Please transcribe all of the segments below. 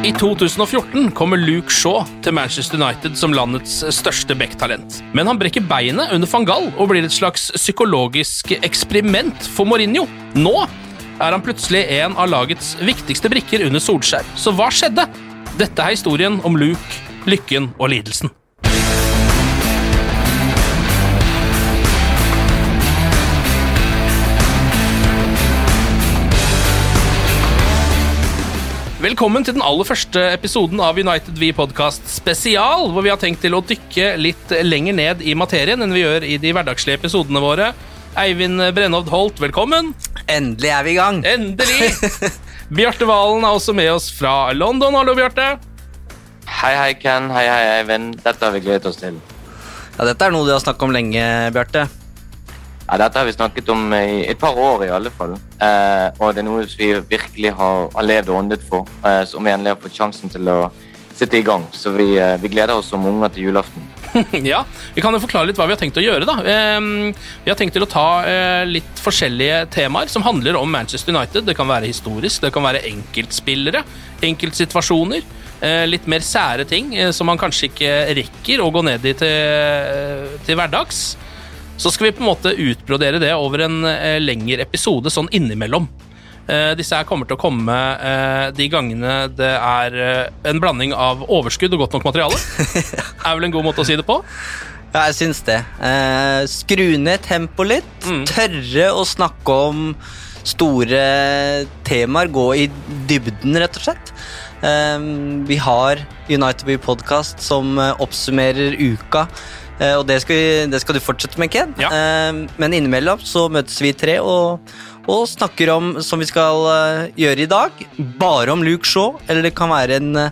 I 2014 kommer Luke Shaw til Manchester United som landets største backtalent. Men han brekker beinet under van Gaal og blir et slags psykologisk eksperiment for Mourinho. Nå er han plutselig en av lagets viktigste brikker under Solskjær. Så hva skjedde? Dette er historien om Luke, lykken og lidelsen. Velkommen til den aller første episoden av United We Podcast spesial, hvor vi har tenkt til å dykke litt lenger ned i materien enn vi gjør i de hverdagslige episodene våre. Eivind Brennhovd Holt, velkommen. Endelig er vi i gang. Endelig! Bjarte Valen er også med oss fra London. Hallo, Bjarte. Hei, hei, Ken. Hei, hei, Eivind. Dette har vi gledet oss til. Ja, dette er noe du har snakket om lenge, Bjarte. Ja, dette har vi snakket om i et par år, i alle fall. Eh, og det er noe vi virkelig har, har levd og åndet for, eh, som vi endelig har fått sjansen til å sette i gang. Så vi, eh, vi gleder oss som unger til julaften. ja, Vi kan jo forklare litt hva vi har tenkt å gjøre. da. Vi har tenkt til å ta eh, litt forskjellige temaer som handler om Manchester United. Det kan være historisk, det kan være enkeltspillere, enkeltsituasjoner. eh, litt mer sære ting eh, som man kanskje ikke rekker å gå ned i til, til hverdags. Så skal vi på en måte utbrodere det over en eh, lengre episode sånn innimellom. Eh, disse her kommer til å komme eh, de gangene det er en blanding av overskudd og godt nok materiale. er vel en god måte å si det på? Ja, jeg syns det. Eh, skru ned tempoet litt. Mm. Tørre å snakke om store temaer. Gå i dybden, rett og slett. Eh, vi har United Be Podcast som oppsummerer uka. Eh, og det skal, vi, det skal du fortsette med, Ken. Ja. Eh, men innimellom så møtes vi tre og, og snakker om, som vi skal eh, gjøre i dag, bare om Luke Shaw. Eller det kan være en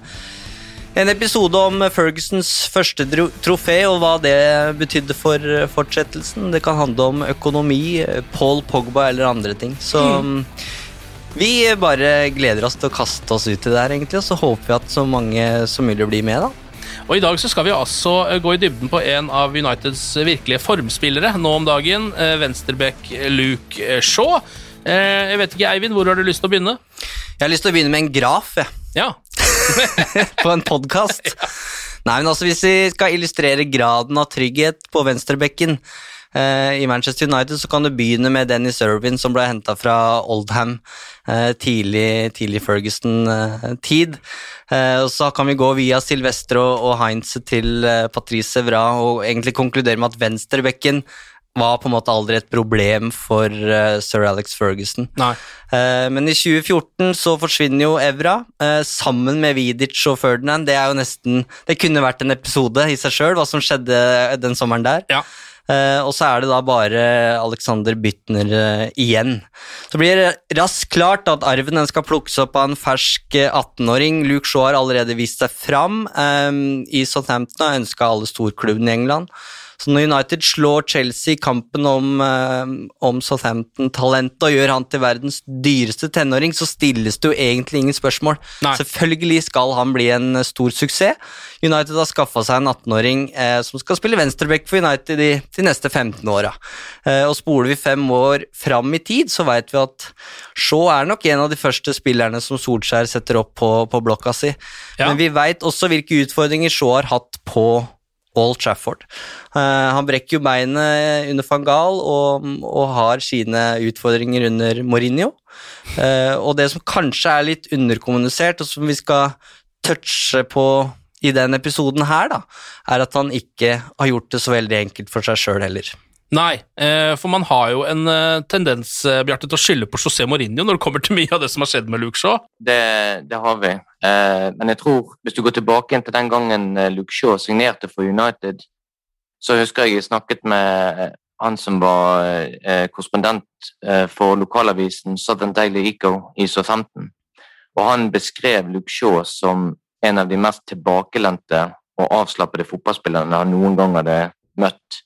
en episode om Fergusons første trofé og hva det betydde for fortsettelsen. Det kan handle om økonomi, Paul Pogba eller andre ting. Så mm, vi bare gleder oss til å kaste oss ut i det her, egentlig, og så håper vi at så mange som mulig blir med, da. Og I dag så skal vi altså eh, gå i dybden på en av Uniteds virkelige formspillere nå om dagen. Venstrebekk Luke eh, Shaw. Eh, Jeg vet ikke, Eivind, hvor har du lyst til å begynne? Jeg har lyst til å begynne med en graf, jeg. Ja, på en podkast. Nei, men altså Hvis vi skal illustrere graden av trygghet på venstrebekken eh, i Manchester United, så kan du begynne med Dennis Irvin, som ble henta fra Oldham eh, tidlig, tidlig Ferguson-tid. Eh, og så kan vi gå via Silvestre og, Heinz til eh, Patrice Evra og egentlig konkludere med at venstrebekken var på en måte aldri et problem for eh, sir Alex Ferguson. nei. Eh, men i 2014 så forsvinner jo Evra, eh, sammen med Vidic og Ferdinand. Det er jo nesten Det kunne vært en episode i seg sjøl, hva som skjedde den sommeren der. Ja. Eh, og så er det da bare Alexander Bytner eh, igjen. Så blir det raskt klart at arven skal plukkes opp av en fersk eh, 18-åring. Luke Shaw har allerede vist seg fram eh, i Southampton og ønska alle storklubbene i England. Så når United slår Chelsea i kampen om, eh, om Southampton-talentet og gjør han til verdens dyreste tenåring, så stilles det jo egentlig ingen spørsmål. Nei. Selvfølgelig skal han bli en eh, stor suksess. United har skaffa seg en 18-åring eh, som skal spille venstreback for United de, de neste 15 åra. Eh, og spoler vi fem år fram i tid, så veit vi at Shaw er nok en av de første spillerne som Solskjær setter opp på, på blokka si. Ja. Men vi veit også hvilke utfordringer Shaw har hatt på Old Trafford. Eh, han brekker jo beinet under van Gaal og, og har sine utfordringer under Mourinho. Eh, og det som kanskje er litt underkommunisert, og som vi skal touche på i den episoden her, da, er at han ikke har gjort det så veldig enkelt for seg sjøl heller. Nei, eh, for man har jo en eh, tendens eh, Bjarte, til å skylde på José Mourinho når det kommer til mye av det som har skjedd med Luke Shaw. Det, det har vi. Men jeg tror, hvis du går tilbake til den gangen Luke Shaw signerte for United, så husker jeg jeg snakket med han som var korrespondent for lokalavisen Southern Daily Eco i Southampton. Og han beskrev Luke Shaw som en av de mest tilbakelente og avslappede fotballspillerne han noen gang hadde møtt.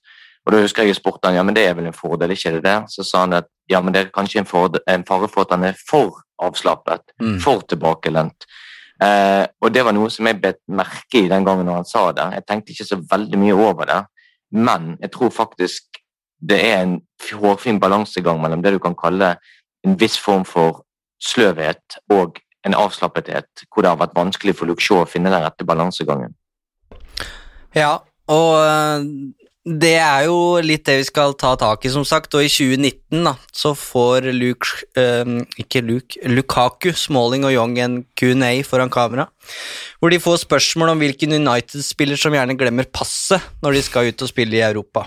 Og da husker jeg jeg spurte han, ja, men det er vel en fordel, ikke det det? Så sa han at ja, men det er kanskje en, fordel, en fare for at han er for avslappet, Mm. for tilbakelent. Eh, og det var noe som jeg bet merke i den gangen når han sa det. Jeg tenkte ikke så veldig mye over det, men jeg tror faktisk det er en hårfin balansegang mellom det du kan kalle en viss form for sløvhet og en avslappethet, hvor det har vært vanskelig for Luxor å finne den rette balansegangen. Ja, og øh, det er jo litt det vi skal ta tak i, som sagt. Og i 2019 da, så får Luke, eh, ikke Luke, Lukaku, Smalling og Young en Q&A foran kamera, hvor de får spørsmål om hvilken United-spiller som gjerne glemmer passet når de skal ut og spille i Europa.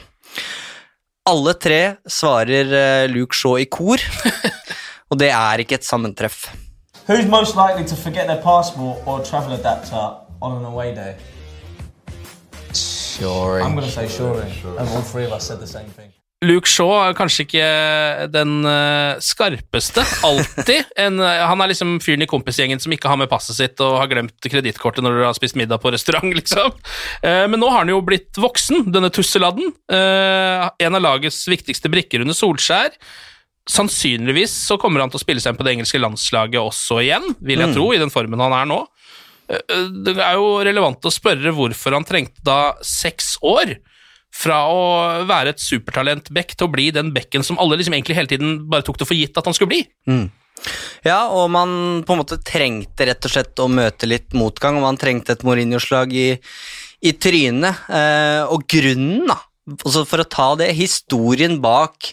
Alle tre svarer øh, Luke Shaw i kor, og det er ikke et sammentreff. Who's most likely to forget their passport or travel adapter on an away day? Sure. I'm going to say Shuri. And all three of us said the same thing. Luke Shaw er kanskje ikke den eh, skarpeste, alltid. En, eh, han er liksom fyren i kompisgjengen som ikke har med passet sitt og har glemt kredittkortet når du har spist middag på restaurant, liksom. Eh, men nå har han jo blitt voksen, denne tusseladden. Eh, en av lagets viktigste brikker under Solskjær. Sannsynligvis så kommer han til å spille seg inn på det engelske landslaget også igjen, vil jeg Mm. tro, i den formen han er nå. Det er jo relevant å spørre hvorfor han trengte da seks år fra å være et supertalent back til å bli den bekken som alle liksom egentlig hele tiden bare tok det for gitt at han skulle bli. Mm. Ja, og man på en måte trengte rett og slett å møte litt motgang, og man trengte et Mourinho-slag i, i trynet. Eh, og grunnen, da, altså for å ta det, historien bak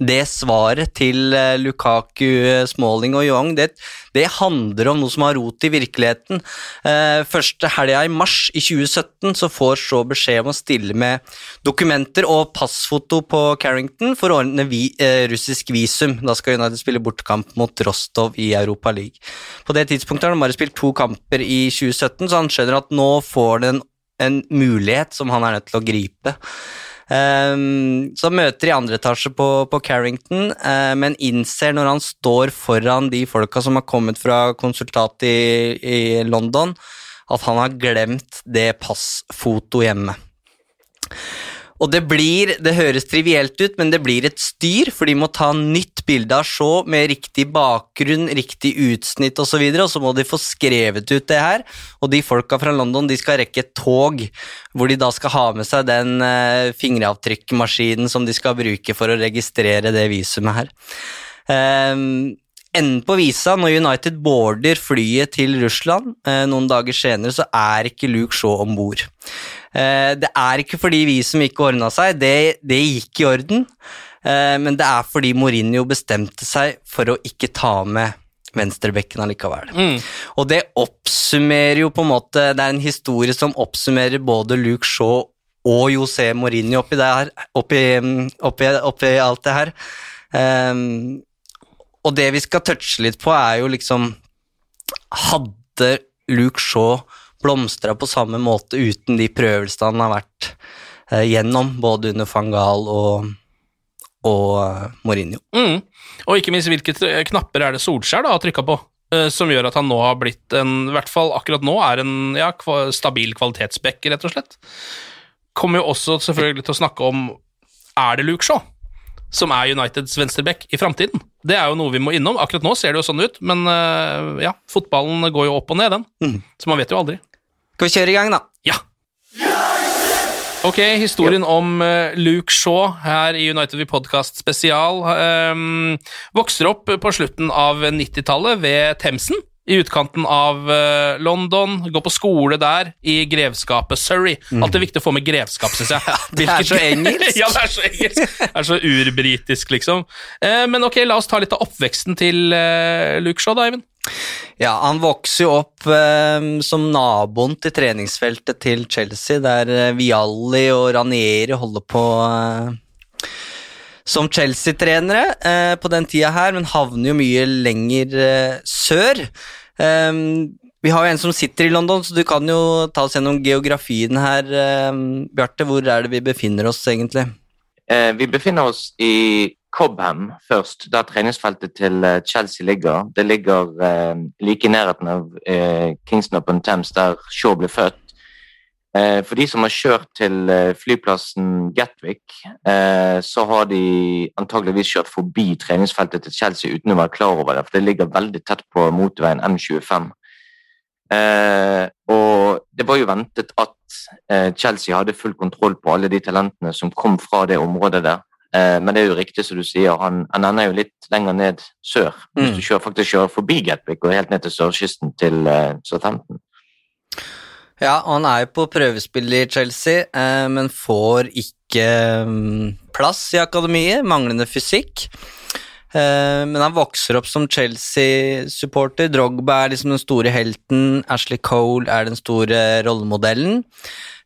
det svaret til eh, Lukaku, eh, Smalling og Young, det, det handler om noe som har rot i virkeligheten. Eh, første helga i mars i 2017 så får så beskjed om å stille med dokumenter og passfoto på Carrington for å ordne vi, eh, russisk visum. Da skal United spille bortekamp mot Rostov i Europa League. På det tidspunktet har han bare spilt to kamper i 2017, så han skjønner at nå får han en, en mulighet som han er nødt til å gripe. Ehm, så møter i andre etasje på, på Carrington, uh, men innser når han står foran de folka som har kommet fra konsultat i, i London, at han har glemt det passfoto hjemme. Og det blir, det høres trivielt ut, men det blir et styr, for de må ta nytt bilde av Shaw med riktig bakgrunn, riktig utsnitt osv., og, så videre, og så må de få skrevet ut det her. Og de folka fra London de skal rekke et tog, hvor de da skal ha med seg den uh, fingeravtrykkmaskinen som de skal bruke for å registrere det visumet her. Um, Enden på visa, når United boarder flyet til Russland eh, noen dager senere, så er ikke Luke Shaw om bord. Eh, det er ikke fordi vi som ikke ordna seg, det, det gikk i orden, eh, men det er fordi Mourinho bestemte seg for å ikke ta med venstrebekken allikevel. Mm. Og det oppsummerer jo på en måte Det er en historie som oppsummerer både Luke Shaw og José Mourinho oppi, det her, oppi, oppi, oppi alt det her. Um, og det vi skal touche litt på, er jo liksom Hadde Luke Shaw blomstra på samme måte uten de prøvelsene han har vært eh, gjennom, både under Fangal og, og eh, Mourinho? Mm. Og ikke minst hvilke knapper er det Solskjær da har trykka på, eh, som gjør at han nå har blitt en, i hvert fall akkurat nå, er en ja, stabil kvalitetsbekk, rett og slett. Kommer jo også selvfølgelig til å snakke om er det Luke Shaw som er Uniteds venstreback i framtiden. Det er jo noe vi må innom. Akkurat nå ser det jo sånn ut, men eh, ja, fotballen går jo opp og ned, den. Mm. Så man vet jo aldri. Skal vi kjøre i gang, da? Ja. Ok, historien om eh, Luke Shaw her i United We Podcast spesial. um, vokser opp på slutten av 90-tallet ved Themsen, i utkanten av uh, London. Går på skole der, i grevskapet Surrey. Alltid viktig å få med grevskap, syns jeg. Ja, det er så engelsk. ja, det er så engelsk. Det er så urbritisk, liksom. Uh, men ok, la oss ta litt av oppveksten til uh, Luke Shaw, da, Eivind. Ja, han vokser jo opp eh, som naboen til treningsfeltet til Chelsea, der eh, Vialli og Ranieri holder på eh, som Chelsea-trenere eh, på den tida her, men havner jo mye lenger eh, sør. Eh, vi har jo en som sitter i London, så du kan jo ta oss gjennom geografien her, Bjarte. Hvor er det vi befinner oss, egentlig? Vi befinner oss i Cobham først, der treningsfeltet til eh, Chelsea ligger. Det ligger eh, like i nærheten av eh, Kingston upon Thames, der Shaw ble født. Eh, for de som har kjørt til eh, flyplassen Gatwick, eh, så har de antageligvis kjørt forbi treningsfeltet til Chelsea uten å være klar over det, for det ligger veldig tett på motorveien M25. Eh, og det var jo ventet at Chelsea hadde full kontroll på alle de talentene som kom fra det området der. Eh, men det er jo riktig som du sier, han, han ender jo litt lenger ned sør. Hvis Mm. du kjører, faktisk kjører forbi Gatwick og helt ned til sørkysten til eh, Southampton. Ja, han er jo på prøvespill i Chelsea, eh, men får ikke um, plass i akademiet, manglende fysikk. Eh, men han vokser opp som Chelsea-supporter. Drogba er liksom den store helten, Ashley Cole er den store rollemodellen.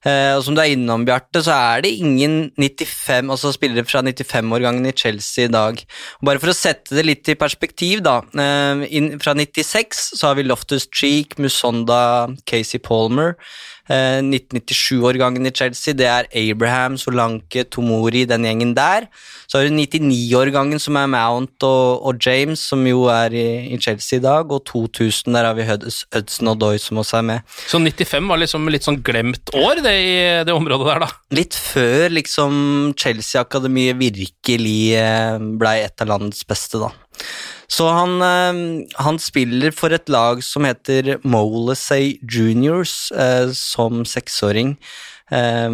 Eh, og som du er innom, Bjarte, så er det ingen 95, altså spillere fra 95-årgangen i Chelsea i dag. Bare for å sette det litt i perspektiv, da. Eh, fra 96 så har vi Loftus Cheek, Musonda, Casey Palmer. Eh, 1997-årgangen i Chelsea, det er Abraham, Solanke, Tomori, den gjengen der. Så har du 99-årgangen som er Mount og, og James, som jo er i, i Chelsea i dag, og 2000, der har vi Hudson og Doy som også er med. Så 95 var liksom litt sånn glemt år, det i det området der, da. Litt før liksom Chelsea-akademiet virkelig eh, blei et av landets beste, da. Så han, eh, han spiller for et lag som heter Molesey Juniors eh, som seksåring. Eh,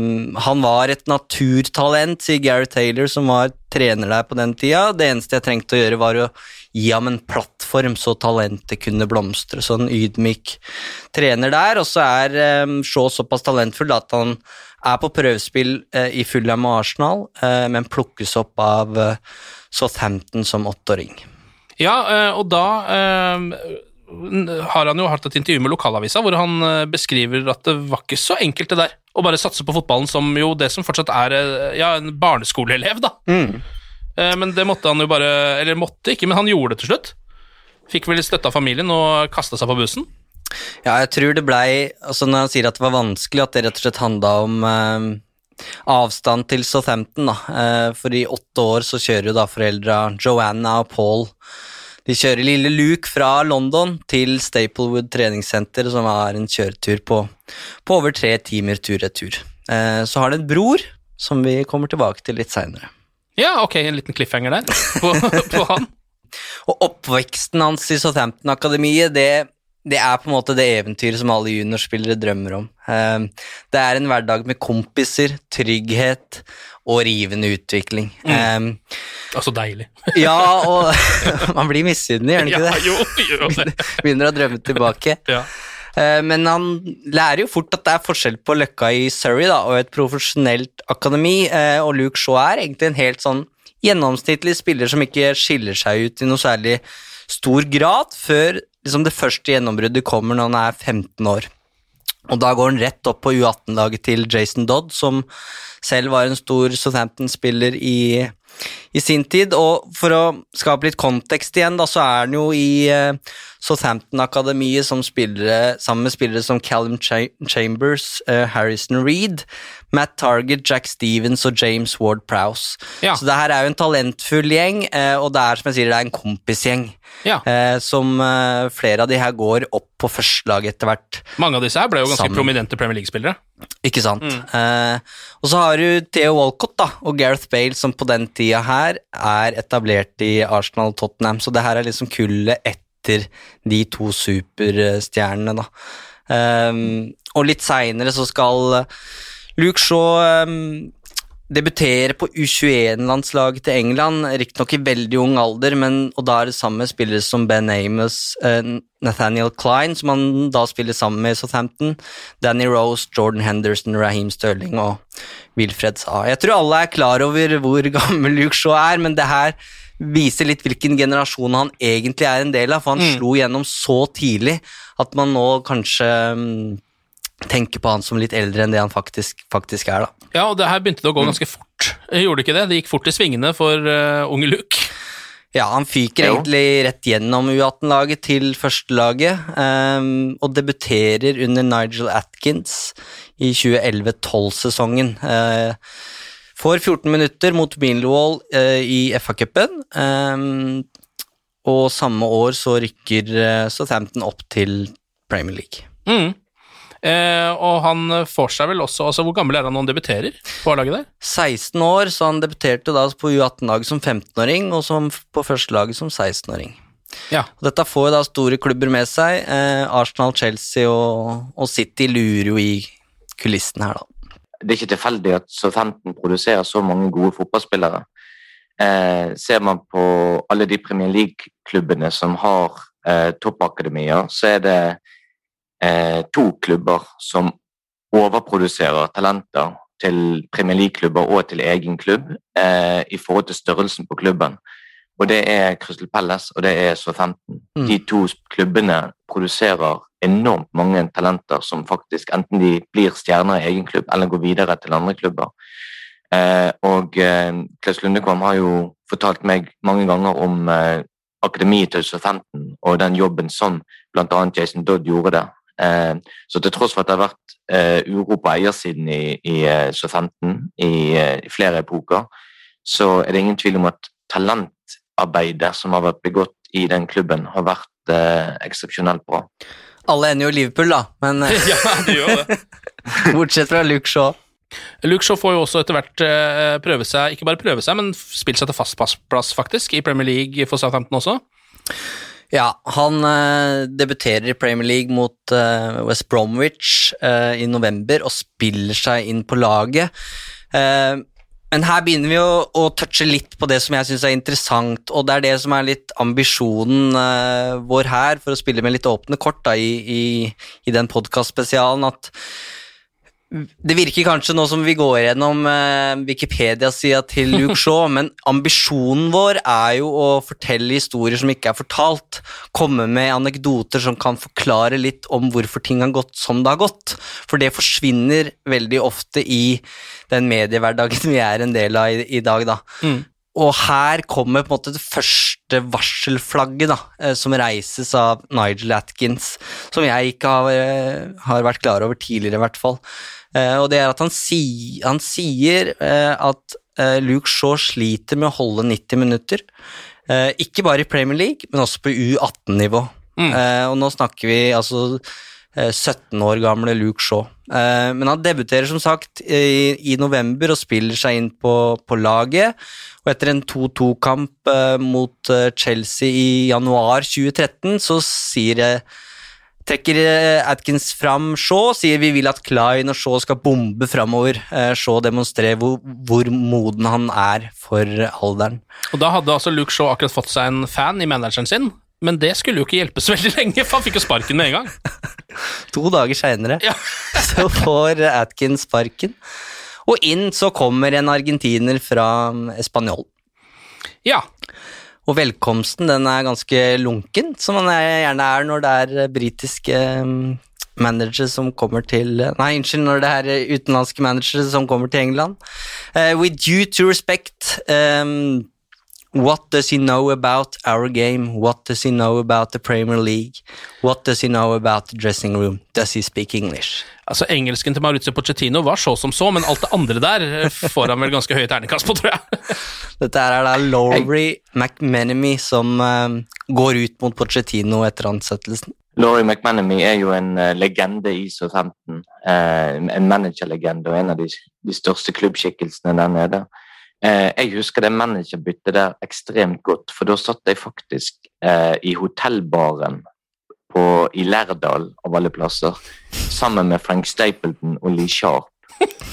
han var et naturtalent, sier Gary Taylor, som var trener der på den tida. Det eneste jeg trengte å gjøre, var å gi ham en plattform så talentet kunne blomstre. Så en ydmyk trener der. Og så er Shaw såpass talentfull at han er på prøvespill i Fulham og Arsenal, men plukkes opp av Southampton som åtteåring. Ja, eh, og da eh, har han jo hatt et intervju med lokalavisa hvor han eh, beskriver at det var ikke så enkelt det der å bare satse på fotballen som jo det som fortsatt er ja, en barneskoleelev, da. Mm. Men det måtte han jo bare Eller måtte ikke, men han gjorde det til slutt. Fikk vel støtte av familien og kasta seg på bussen. Ja, jeg tror det blei altså Når han sier at det var vanskelig, at det rett og slett handla om avstand til Southampton, da. Eh, for i åtte år så kjører jo da foreldra Joanna og Paul De kjører lille Luke fra London til Staplewood treningssenter, som er en kjøretur på, på over tre timer tur-retur. Eh, så har det en bror, som vi kommer tilbake til litt seinere. Ja, ok, en liten cliffhanger der på, på han. Og oppveksten hans i Southampton-akademiet, det, det er på en måte det eventyret som alle juniorspillere drømmer om. Eh, Det er en hverdag med kompiser, trygghet og rivende utvikling. Mm. Um, Altså deilig. Ja, og man blir misunnelig, gjør man ikke Ja, det? jo, jo, det. Begynner å drømme tilbake. Ja. Eh, Men han lærer jo fort at det er forskjell på Løkka i Surrey da, og et profesjonelt akademi, eh, og Luke Shaw er egentlig en helt sånn gjennomsnittlig spiller som ikke skiller seg ut i noe særlig stor grad, før liksom det første gjennombruddet kommer når han er 15 år. Og da går han rett opp på U18-laget til Jason Dodd, som selv var en stor Southampton-spiller i, i sin tid. Og for å skape litt kontekst igjen, da, så er han jo i uh, Southampton-akademiet sammen med spillere som Callum Cha Chambers, uh, Harrison Reed, Matt Target, Jack Stevens og James Ward Prowse. Ja. Så det her er jo en talentfull gjeng, eh, og det er som jeg sier, det er en kompisgjeng. Ja. Eh, som eh, flere av de her går opp på førstelaget etter hvert. Mange av disse her ble jo ganske Sammen. prominente Premier League-spillere. Ikke sant? Mm. Eh, og så har du Theo Walcott da, og Gareth Bale, som på den tida her er etablert i Arsenal og Tottenham, så det her er liksom kullet etter de to superstjernene, da. Og litt seinere så skal Luke Shaw um, debuterer på U21-landslaget til England, riktignok i veldig ung alder, men, og da er det sammen med spillere som Ben Amos, uh, Nathaniel Klein, som han da spiller sammen med i Southampton, Danny Rose, Jordan Henderson, Raheem Sterling og Wilfred Sa. Jeg tror alle er klar over hvor gammel Luke Shaw er, men det her viser litt hvilken generasjon han egentlig er en del av, for han Mm. slo gjennom så tidlig at man nå kanskje mm, tenker på han som litt eldre enn det han faktisk, faktisk er, da. Ja, og det her begynte det å gå ganske fort. Gjorde det ikke det? Det gikk fort i svingene for uh, unge Luke. Ja, han fyker Jo. egentlig rett gjennom U18-laget til førstelaget, um, og debuterer under Nigel Atkins i 2011-12-sesongen. Uh, får 14 minutter mot Millwall uh, i FA-cupen, um, og samme år så rykker uh, Southampton opp til Premier League. Mm. Eh, og han får seg vel også altså Hvor gammel er han når han debuterer på A-laget der? 16 år, så han debuterte da på U18-laget som 15-åring, og som på førstelaget som 16-åring. Ja. Og Dette får jo da store klubber med seg. Eh, Arsenal, Chelsea og, og City lurer jo i kulissene her, da. Det er ikke tilfeldig at Southampton produserer så mange gode fotballspillere. Eh, ser man på alle de Premier League-klubbene som har eh, toppakademier, så er det eh, to klubber som overproduserer talenter til Premier League-klubber og til egen klubb eh, i forhold til størrelsen på klubben. Og det er Crystal Palace og det er Southampton. Mm. De to klubbene produserer enormt mange talenter som faktisk enten de blir stjerner i egen klubb eller går videre til andre klubber. Eh, og eh, Klaus Lundekvam har jo fortalt meg mange ganger om eh, akademiet til Southampton og den jobben som bl.a. Jason Dodd gjorde der. Eh, så til tross for at det har vært eh, uro på eiersiden i, i eh, Southampton i, eh, i flere epoker, så er det ingen tvil om at talentarbeidet som har vært begått i den klubben, har vært eh, eksepsjonelt bra. Alle ender jo i Liverpool, da, men ja, de gjør det. bortsett fra Luke Shaw. Luke Shaw får jo også etter hvert prøve seg, ikke bare prøve seg, men spille seg til fast plass, faktisk, i Premier League for Southampton også. Ja, han eh, debuterer i Premier League mot eh, West Bromwich eh, i november og spiller seg inn på laget. Eh, men her begynner vi å, å touche litt på det som jeg syns er interessant, og det er det som er litt ambisjonen eh, vår her, for å spille med litt åpne kort da, i, i, i den podkastspesialen, at det virker kanskje nå som vi går gjennom eh, Wikipedia-sida til Luke Shaw, men ambisjonen vår er jo å fortelle historier som ikke er fortalt. Komme med anekdoter som kan forklare litt om hvorfor ting har gått som det har gått. For det forsvinner veldig ofte i den mediehverdagen vi er en del av i, i dag, da. Mm. Og her kommer på en måte det første varselflagget da, eh, som reises av Nigel Atkins, som jeg ikke har, eh, har vært klar over tidligere, i hvert fall. Eh, Og det er at han, si, han sier eh, at eh, Luke Shaw sliter med å holde 90 minutter. Ikke bare i Premier League, men også på U18-nivå. Mm. Og nå snakker vi altså eh, 17 år gamle Luke Shaw. Men han debuterer som sagt i, november og spiller seg inn på, på laget. Og etter en 2-2-kamp eh, mot Chelsea i januar 2013 så sier eh, trekker eh, Atkins fram Shaw, sier vi vil at Klein og Shaw skal bombe framover. Eh, Shaw demonstrerer hvor, hvor moden han er for alderen. Og da hadde altså Luke Shaw akkurat fått seg en fan i manageren sin, men det skulle jo ikke hjelpes veldig lenge, for han fikk jo sparken med en gang. To dager seinere Ja. så får Atkins sparken. Og inn så kommer en argentiner fra Spanjol. Ja, Og velkomsten den er ganske lunken, som man er- gjerne er når det er eh, britiske mm, managere som kommer til Nei, unnskyld, når det er eh, utenlandske managere som kommer til England. Uh, with due to respect um, What does he know about our game? What does he know about the Premier League? What does he know about the dressing room? Does he speak English? altså Engelsken til Maurizio Pochettino var så som så, men alt det andre der eh, får han vel ganske høye terningkast på, tror jeg. Dette er da Laurie McMenemy som um, går ut mot Pochettino etter ansettelsen. Laurie McManamy er jo en uh, legende i Southampton. Uh, en managerlegende og en av de, de største klubbskikkelsene der nede. Eh, jeg husker det managerbyttet der ekstremt godt, for da satt jeg faktisk eh, i hotellbaren på, i Lærdal, av alle plasser, sammen med Frank Stapleton og Lee Sharp,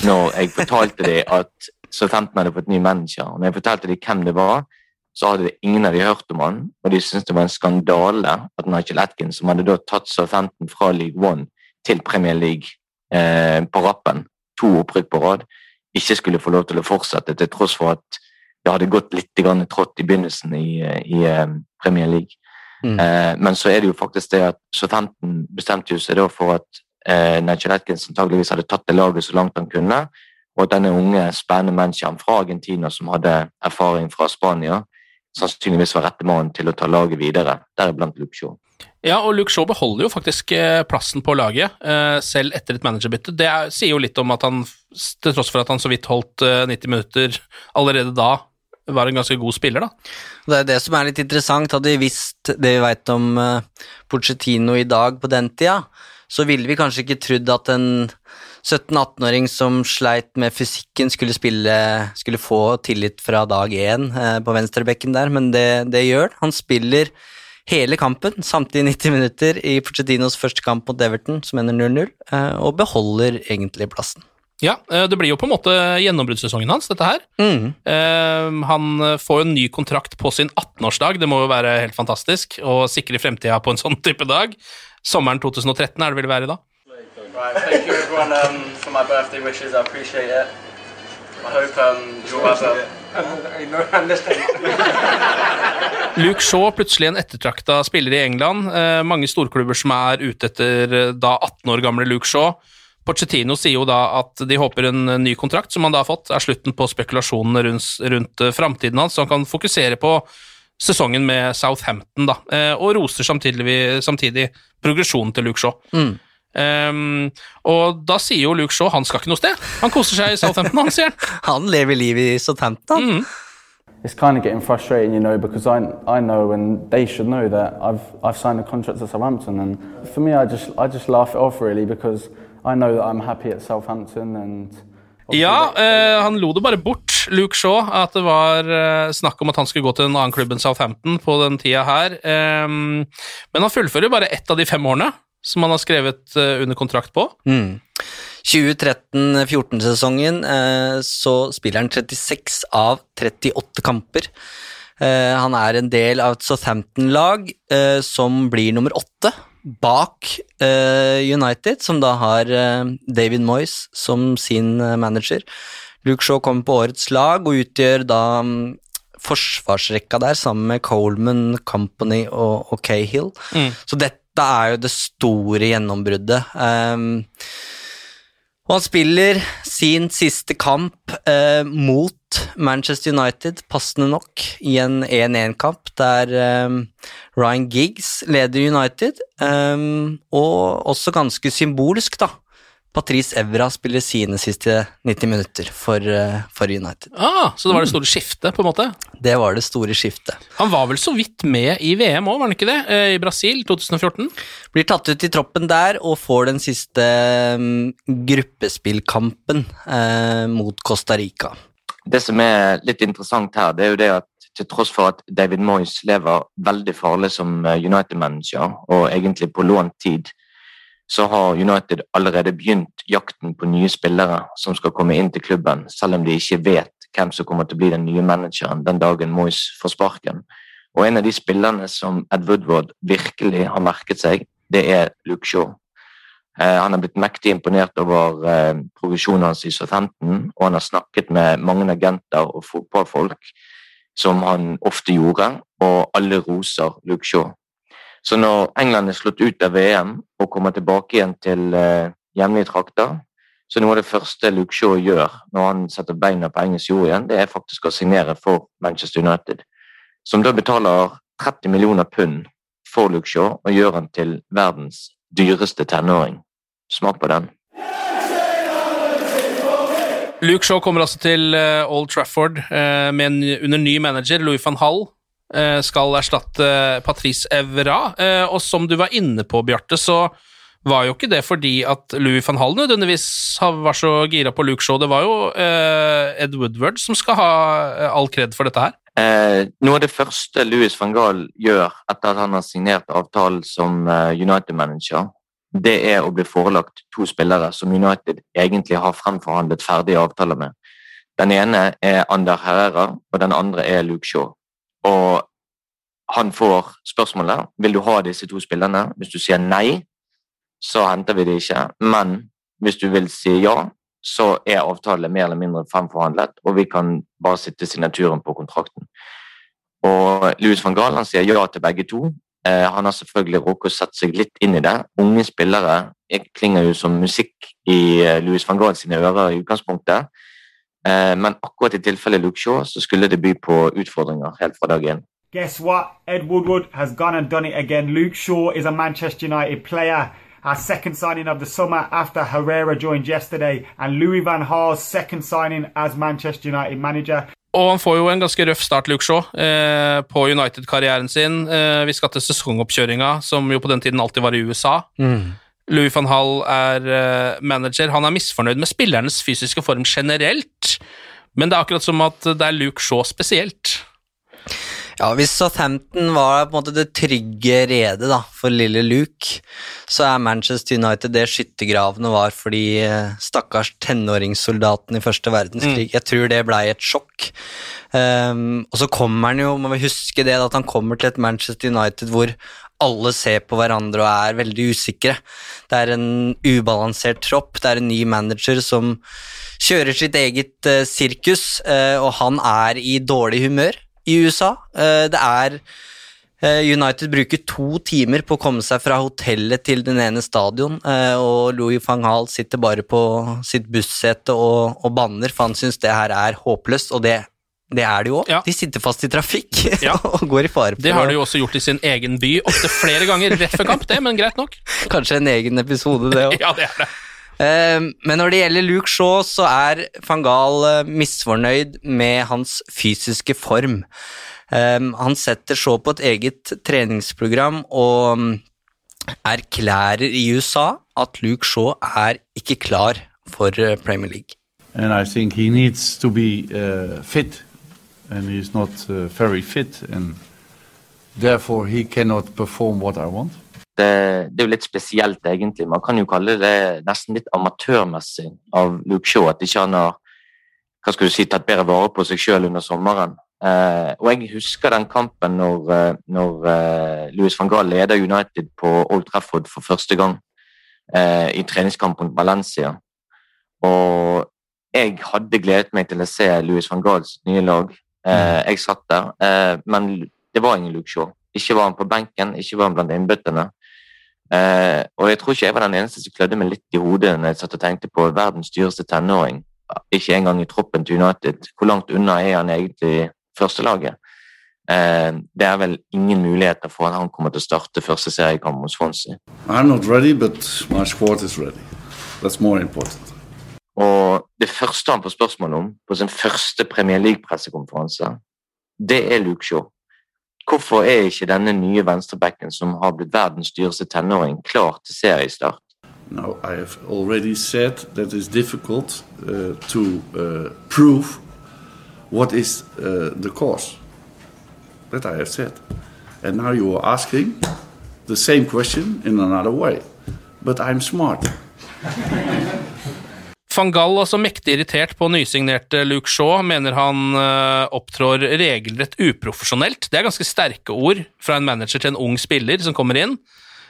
når jeg fortalte dem at Southampton hadde fått ny manager. Og når jeg fortalte dem hvem det var, så hadde ingen av de hørt om han, og de syntes det var en skandale at Nigel Atkins, som hadde da tatt Southampton fra League One til Premier League eh, på rappen, to opprykk på rad, ikke skulle få lov til å fortsette, til tross for at det hadde gått litt grann trått i begynnelsen i, i eh, Premier League. Mm. Eh, men så er det jo faktisk det at Southampton bestemte seg da for at eh, Nigel Atkins antageligvis hadde tatt det laget så langt han kunne, og at denne unge, spennende mennesken fra Argentina som hadde erfaring fra Spania, sannsynligvis var rette mannen til å ta laget videre, deriblant Shaw. Ja, og Luke Shaw beholder jo faktisk eh, plassen på laget, eh, selv etter et managerbytte. Det er, sier jo litt om at han, til tross for at han så vidt holdt eh, 90 minutter allerede da, var en ganske god spiller, da. Det er det som er litt interessant. Hadde vi visst det vi veit om Porcettino i dag på den tida, så ville vi kanskje ikke trodd at en 17-18-åring som sleit med fysikken, skulle spille Skulle få tillit fra dag én på venstrebekken der, men det, det gjør han. Han spiller hele kampen, samtidig 90 minutter, i Pochettinos første kamp mot Everton, som ender 0-0, uh, og beholder egentlig plassen. Ja, eh, det blir jo på en måte gjennombruddssesongen hans, dette her. Mm. Eh, han får jo en ny kontrakt på sin 18-årsdag, det må jo være helt fantastisk å sikre fremtida på en sånn type dag. Sommeren 2013 er det vel være da? Right, thank you everyone um, for my birthday wishes, I appreciate it. I hope um, you'll have a... Luke Shaw, plutselig en ettertrakta spiller i England. Eh, mange storklubber som er ute etter eh, da 18 år gamle Luke Shaw. Pochettino sier jo da at de håper en ny kontrakt, som han da har fått, er slutten på spekulasjonene rundt, rundt eh, framtiden hans, så han kan fokusere på sesongen med Southampton, da, eh, og roser samtidig, samtidig progresjonen til Luke Shaw. Mm. Um, og da sier jo Luke Shaw han skal ikke noe sted. Han koser seg i Southampton, han sier han. lever livet i Southampton. Mm. It's kind of getting frustrating, you know, because I, I know and they should know that I've, I've signed a contract at Southampton, and for me, I just, I just laugh it off really because I know that I'm happy at Southampton and Ja, eh, han lo det bare bort, Luke Shaw, at det var eh, snakk om at han skulle gå til en annen klubb enn Southampton på den tida her. Eh, men han fullfører bare ett av de fem årene som han har skrevet eh, under kontrakt på. Mm. 2013-14-sesongen eh, så spiller han 36 av 38 kamper. Eh, han er en del av et Southampton-lag som blir nummer åtte bak United, som da har David Moyes som sin manager. Luke Shaw kommer på årets lag og utgjør da um, forsvarsrekka der sammen med Coleman, Company og, og Cahill. Mm. Så dette er jo det store gjennombruddet. Um, og han spiller sin siste kamp eh, mot Manchester United, passende nok, i en 1-1-kamp der eh, Ryan Giggs leder United, eh, og også ganske symbolsk, da. Patrice Evra spiller sine siste 90 minutter for, for, United. Ah, Så det var det store skiftet, på en måte? Det var det store skiftet. Han var vel så vidt med i VM òg, var han ikke det? I Brasil 2014? Blir tatt ut i troppen der og får den siste um, gruppespillkampen eh, mot Costa Rica. Det som er litt interessant her, det er jo det at til tross for at David Moyes lever veldig farlig som United-manager, og egentlig på lånt tid, så har United allerede begynt jakten på nye spillere som skal komme inn til klubben, selv om de ikke vet hvem som kommer til å bli den nye manageren den dagen Moyes får sparken. Og en av de spillerne som Ed Woodward virkelig har merket seg, det er Luke Shaw. Eh, han har blitt mektig imponert over provisjonen hans i Southampton, og han har snakket med mange agenter og fotballfolk, som han ofte gjorde, og alle roser Luke Shaw. Så når England er slått ut av VM og kommer tilbake igjen til eh, hjemlige trakter, så noe av det første Luke Shaw gjør når han setter beina på engelsk jord igjen, det er faktisk å signere for Manchester United, som da betaler 30 millioner pund for Luke Shaw og gjør han til verdens dyreste tenåring. Smak på den. Luke Shaw kommer altså til uh, Old Trafford med en, under ny manager, Louis van Hall. Uh, skal erstatte Patrice Evra. og som du var inne på, Bjarte, så var jo ikke det fordi at Louis van Hall nødvendigvis var så gira på Luke Shaw. Det var jo Ed Woodward som skal ha all kred for dette her. Eh, noe av det første Louis van Gaal gjør etter at han har signert avtalen som United-manager, det er å bli forelagt to spillere som United egentlig har fremforhandlet ferdige avtaler med. Den ene er Ander Herrera, og den andre er Luke Shaw. Og han får spørsmålet vil du ha disse to spillerne. Hvis du sier nei, så henter vi det ikke. Men hvis du vil si ja, så er avtalen mer eller mindre fremforhandlet, og vi kan bare sitte signaturen på kontrakten. Og Louis van Gaal han sier ja til begge to. Eh, han har selvfølgelig rukket å sette seg litt inn i det. Unge spillere klinger jo som musikk i eh, Louis van Gaal sine ører i utgangspunktet. Eh, men akkurat i tilfellet Luke Shaw så skulle det by på utfordringer helt fra dag én. Guess what? Ed Woodward has gone and done it again. Luke Shaw is a Manchester United player. Our second signing of the summer after Herrera joined yesterday, and Louis van Gaal's second signing as Manchester United manager. Og han får jo en ganske røff start, Luke Shaw, eh, på United-karrieren sin. Eh, vi skal til sesongoppkjøringa, som jo på den tiden alltid var i USA. Mm. Louis van Hall er eh, manager. Han er misfornøyd med spillernes fysiske form generelt, men det er akkurat som at det er Luke Shaw spesielt. Ja, Hvis Southampton var på en måte det trygge redet da, for lille Luke, så er Manchester United det skyttergravene var for de eh, stakkars tenåringssoldatene i første verdenskrig. Mm. Jeg tror det blei et sjokk. Um, og så kommer han jo, må vi huske det, at han kommer til et Manchester United hvor alle ser på hverandre og er veldig usikre. Det er en ubalansert tropp, det er en ny manager som kjører sitt eget uh, sirkus, uh, og han er i dårlig humør i USA. Uh, det er eh, United bruker to timer på å komme seg fra hotellet til den ene stadion, eh, og Louis van Hall sitter bare på sitt bussete og, og banner, for han syns det her er håpløst, og det, det er det jo òg. De sitter fast i trafikk og går i fare Det har de jo også gjort i sin egen by, ofte flere ganger rett før kamp, det, men greit nok. Kanskje en egen episode, det òg. Ja, det er det. Eh, Men når det gjelder Luke Shaw, så er van Gaal eh, misfornøyd med hans fysiske form. Eh, Han setter Shaw på et eget treningsprogram og mm, erklærer i USA at Luke Shaw er ikke klar for Premier League. and I think he needs to be uh, fit, and he's not uh, very fit, and therefore he cannot perform what I want. Det, det er jo litt spesielt, egentlig. Man kan jo kalle det nesten litt amatørmessig av Luke Shaw at ikke han har hva skal du si, tatt bedre vare på seg sjøl under sommeren. Eh, og jeg husker den kampen når, eh, når eh, Louis van Gaal leder United på Old Trafford for første gang eh, i treningskamp mot Valencia. Og jeg hadde gledet meg til å se Louis van Gaals nye lag. Eh, jeg satt der, eh, men det var ingen Luke Shaw. Ikke var han på benken, ikke var han blant innbytterne. Eh, og jeg tror ikke jeg var den eneste som klødde meg litt i hodet når jeg satt og tenkte på verdens dyreste tenåring. Ikke engang i troppen til United. Hvor langt unna er han egentlig førstelaget? Eh, det er vel ingen muligheter for at han kommer til å starte første seriekamp mot Swansea. I'm not ready, but my squad is ready. That's more important. Og det første han får spørsmål om på sin første Premier League-pressekonferanse, det er Luke Shaw. Hvorfor er ikke denne nye venstrebacken, som har blitt verdens dyreste tenåring, klar til seriestart? Now, I have already said that it's difficult uh, to uh, prove what is uh, the cause. That I have said. And now you are asking the same question in another way. But I'm smart. Van Gall altså mektig irritert på nysignerte Luke Shaw, mener han eh, opptrår regelrett uprofesjonelt. Det er ganske sterke ord fra en manager til en ung spiller som kommer inn.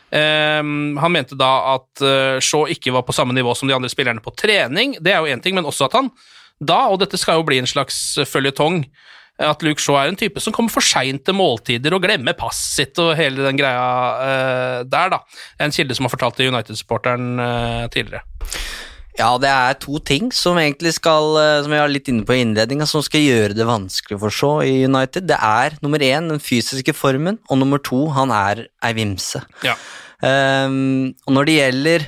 Um, han mente da at uh, Shaw ikke var på samme nivå som de andre spillerne på trening. Det er jo én ting, men også at han da, og dette skal jo bli en slags føljetong, at Luke Shaw er en type som kommer for seint til måltider og glemmer passet sitt og hele den greia uh, der, da. En kilde som har fortalt til United-supporteren uh, tidligere. Ja, det er to ting som egentlig skal, eh, som jeg var litt inne på i innledninga, som skal gjøre det vanskelig for Shaw i United. Det er nummer én den fysiske formen, og nummer to han er ei vimse. Ja. Um, og når det gjelder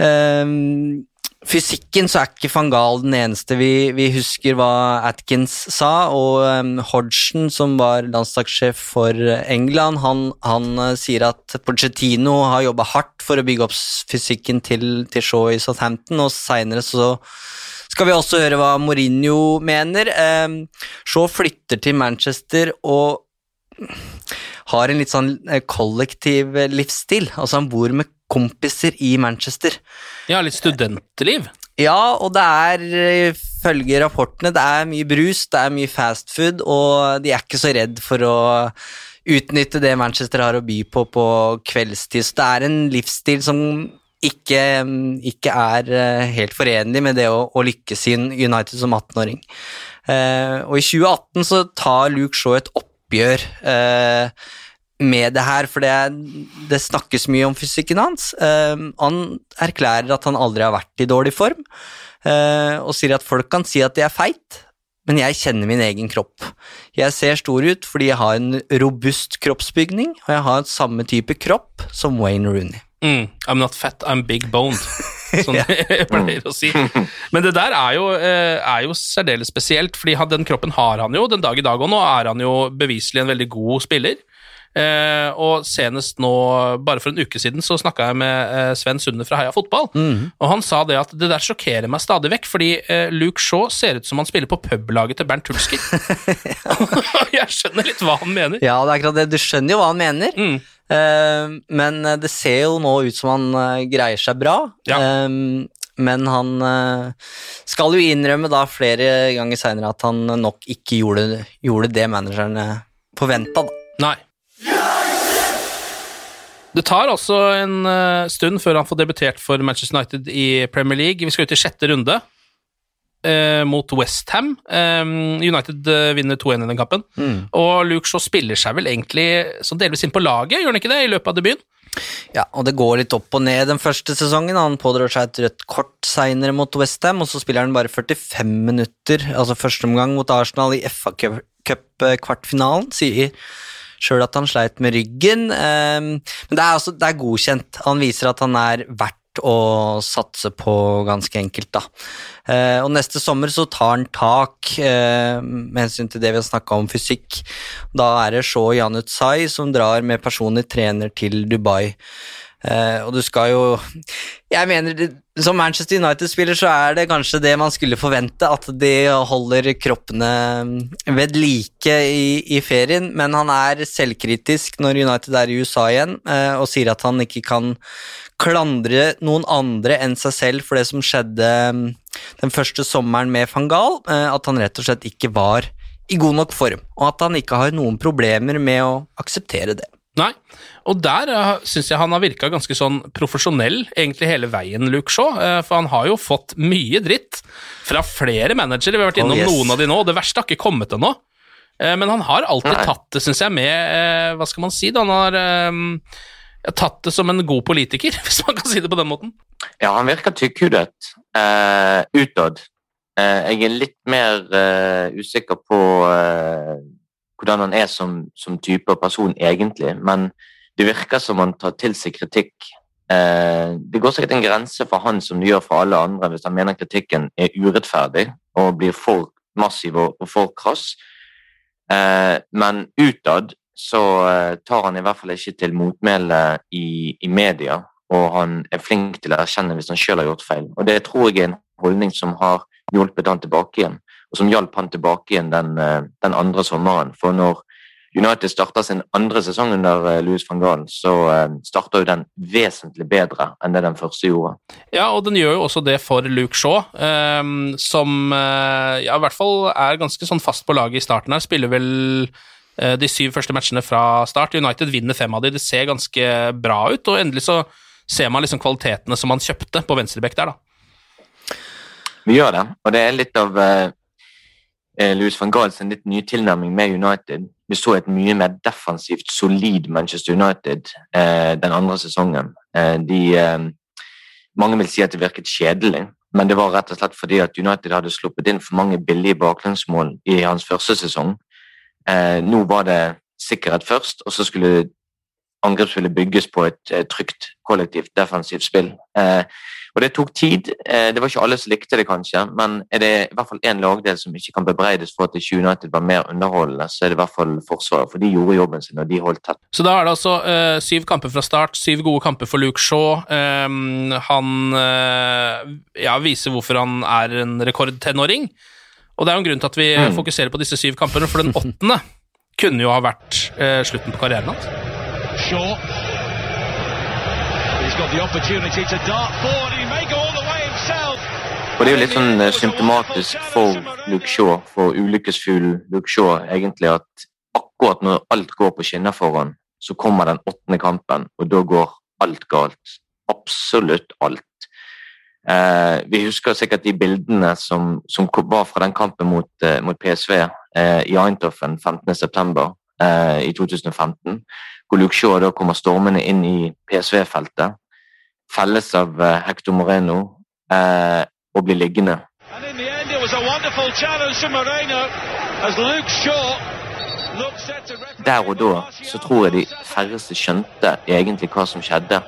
ehm, fysikken, så er ikke van Gaal den eneste. Vi, vi husker hva Atkins sa, og um, Hodgson, som var landslagssjef for England, han, han uh, sier at Pochettino har jobba hardt for å bygge opp fysikken til, til Shaw i Southampton, og seinere så skal vi også høre hva Mourinho mener. Um, Shaw flytter til Manchester og har en litt sånn eh, kollektiv eh, livsstil. Altså, han bor med kompiser i Manchester. Ja, litt studentliv. Ja, og det er, ifølge rapportene, det er mye brus, det er mye fast food, og de er ikke så redd for å utnytte det Manchester har å by på på kveldstid. Så det er en livsstil som ikke, ikke er eh, helt forenlig med det å, å lykkes i United som 18-åring. Eh, og i 2018 så tar Luke Shaw et oppgjør eh, med det her, for det, det, snakkes mye om fysikken hans. Uh, han erklærer at han aldri har vært i dårlig form, uh, og sier at folk kan si at de er feit, men jeg kjenner min egen kropp. Jeg ser stor ut fordi jeg har en robust kroppsbygning, og jeg har samme type kropp som Wayne Rooney. Mm, I'm not fat, I'm big boned, som jeg pleier å si. Men det der er jo, eh, er jo særdeles spesielt, fordi den kroppen har han jo den dag i dag, og nå er han jo beviselig en veldig god spiller. Eh, og senest nå, bare for en uke siden, så snakka jeg med eh, Sven Sunde fra Heia Fotball, mm. og han sa det at det der sjokkerer meg stadig vekk, fordi eh, Luke Shaw ser ut som han spiller på publaget til Bernt Hulsker. jeg skjønner litt hva han mener. Ja, det er akkurat det. Du skjønner jo hva han mener. Mm. Uh, men det ser jo nå ut som han uh, greier seg bra. Ja. Men han skal jo innrømme da flere ganger seinere at han nok ikke gjorde, gjorde det manageren forventa, da. Nei. Det tar altså en uh, stund før han får debutert for Manchester United i Premier League. Vi skal ut i sjette runde eh, mot Westham. Eh, United uh, vinner 2-1 i den kampen. Mm. Og Luke Shaw spiller seg vel egentlig sånn delvis inn på laget, gjør han ikke det, i løpet av debuten? Ja, og det går litt opp og ned den første sesongen. Han pådrar seg et rødt kort seinere mot Westham, og så spiller han bare 45 minutter, altså første omgang mot Arsenal i FA Cup-kvartfinalen, sier sjøl at han sleit med ryggen. Ehm, men det er, også, det er godkjent. Han viser at han er verdt å satse på, ganske enkelt, da. Eh, og neste sommer så tar han tak eh, med hensyn til det vi har snakka om fysikk. Da er det Shaw Janut Sai som drar med personlig trener til Dubai. Uh, og du skal jo Jeg mener, som Manchester United-spiller så er det kanskje det man skulle forvente, at de holder kroppene ved like i, i ferien, men han er selvkritisk når United er i USA igjen, uh, og sier at han ikke kan klandre noen andre enn seg selv for det som skjedde den første sommeren med van Gaal, uh, at han rett og slett ikke var i god nok form, og at han ikke har noen problemer med å akseptere det. Nei, og der uh, eh, syns jeg han har virka ganske sånn profesjonell egentlig hele veien, Luke Shaw. Uh, for han har jo fått mye dritt fra flere managere. Vi har vært innom oh, yes. noen av de nå, og det verste har ikke kommet ennå. Uh, men han har alltid Nei. tatt det, syns jeg, med Hva skal man si? Da? Han har tatt det som en god politiker, hvis man kan si det på den måten. Ja, han virker tykkhudet utad. jeg er litt mer usikker på hvordan han er som, som type og person egentlig, men det virker som han tar til seg kritikk. Eh, det går sikkert en grense for han som det gjør for alle andre, hvis han mener kritikken er urettferdig og blir for massiv og, og for krass. Eh, men utad så eh, tar han i hvert fall ikke til motmæle i, i, media, og han er flink til å erkjenne hvis han selv har gjort feil. Og det tror jeg er en holdning som har hjulpet han tilbake igjen og som hjalp han tilbake igjen den, eh, den andre sommeren. For når United starta sin andre sesong under eh, Louis van Gaal, så starter starta jo den vesentlig bedre enn det den første gjorde. Ja, og den gjør jo også det for Luke Shaw, som ja, i hvert fall er ganske sånn fast på laget i starten her. Spiller vel de syv første matchene fra start. United vinner fem av de, det ser ganske bra ut, og endelig så ser man liksom kvalitetene som man kjøpte på venstrebekk der, da. Vi gjør det, og det er litt av eh, Louis van Gaal sin litt nye tilnærming med United. Vi så et mye mer defensivt, solid Manchester United eh, den andre sesongen. Eh, de, eh, mange vil si at det virket kjedelig, men det var rett og slett fordi at United hadde sluppet inn for mange billige baklengsmål i hans første sesong. Eh, nå var det sikkerhet først, og så skulle angrepsspillet bygges på et eh, trygt, kollektivt, defensivt spill. Eh, og det tok tid. Eh, det var ikke alle som likte det, kanskje, men er det i hvert fall én lagdel som ikke kan bebreides for at det 20 United var mer underholdende, så er det i hvert fall Forsvaret, for de gjorde jobben sin, og de holdt tett. Så da er det altså uh, syv kamper fra start, syv gode kamper for Luke Shaw. Um, han uh, ja, viser hvorfor han er en rekordtenåring, og det er jo en grunn til at vi mm. fokuserer på disse syv kampene, for den åttende kunne jo ha vært uh, slutten på karrieren hans. Shaw og Det er jo litt sånn eh, symptomatisk for Luke Shaw, for ulykkesfuglen Luke Shaw, egentlig at akkurat når alt går på skinner for så kommer den åttende kampen, og da går alt galt. absolutt alt. Eh, vi husker sikkert de bildene som, som var fra den kampen mot, eh, mot PSV eh, i Eindhoven 15.9. Eh, i 2015, hvor Luke Shaw da kommer stormende inn i PSV-feltet, felles av eh, Hector Moreno eh, og bli liggende. Der og da så tror jeg de færreste skjønte egentlig hva som skjedde,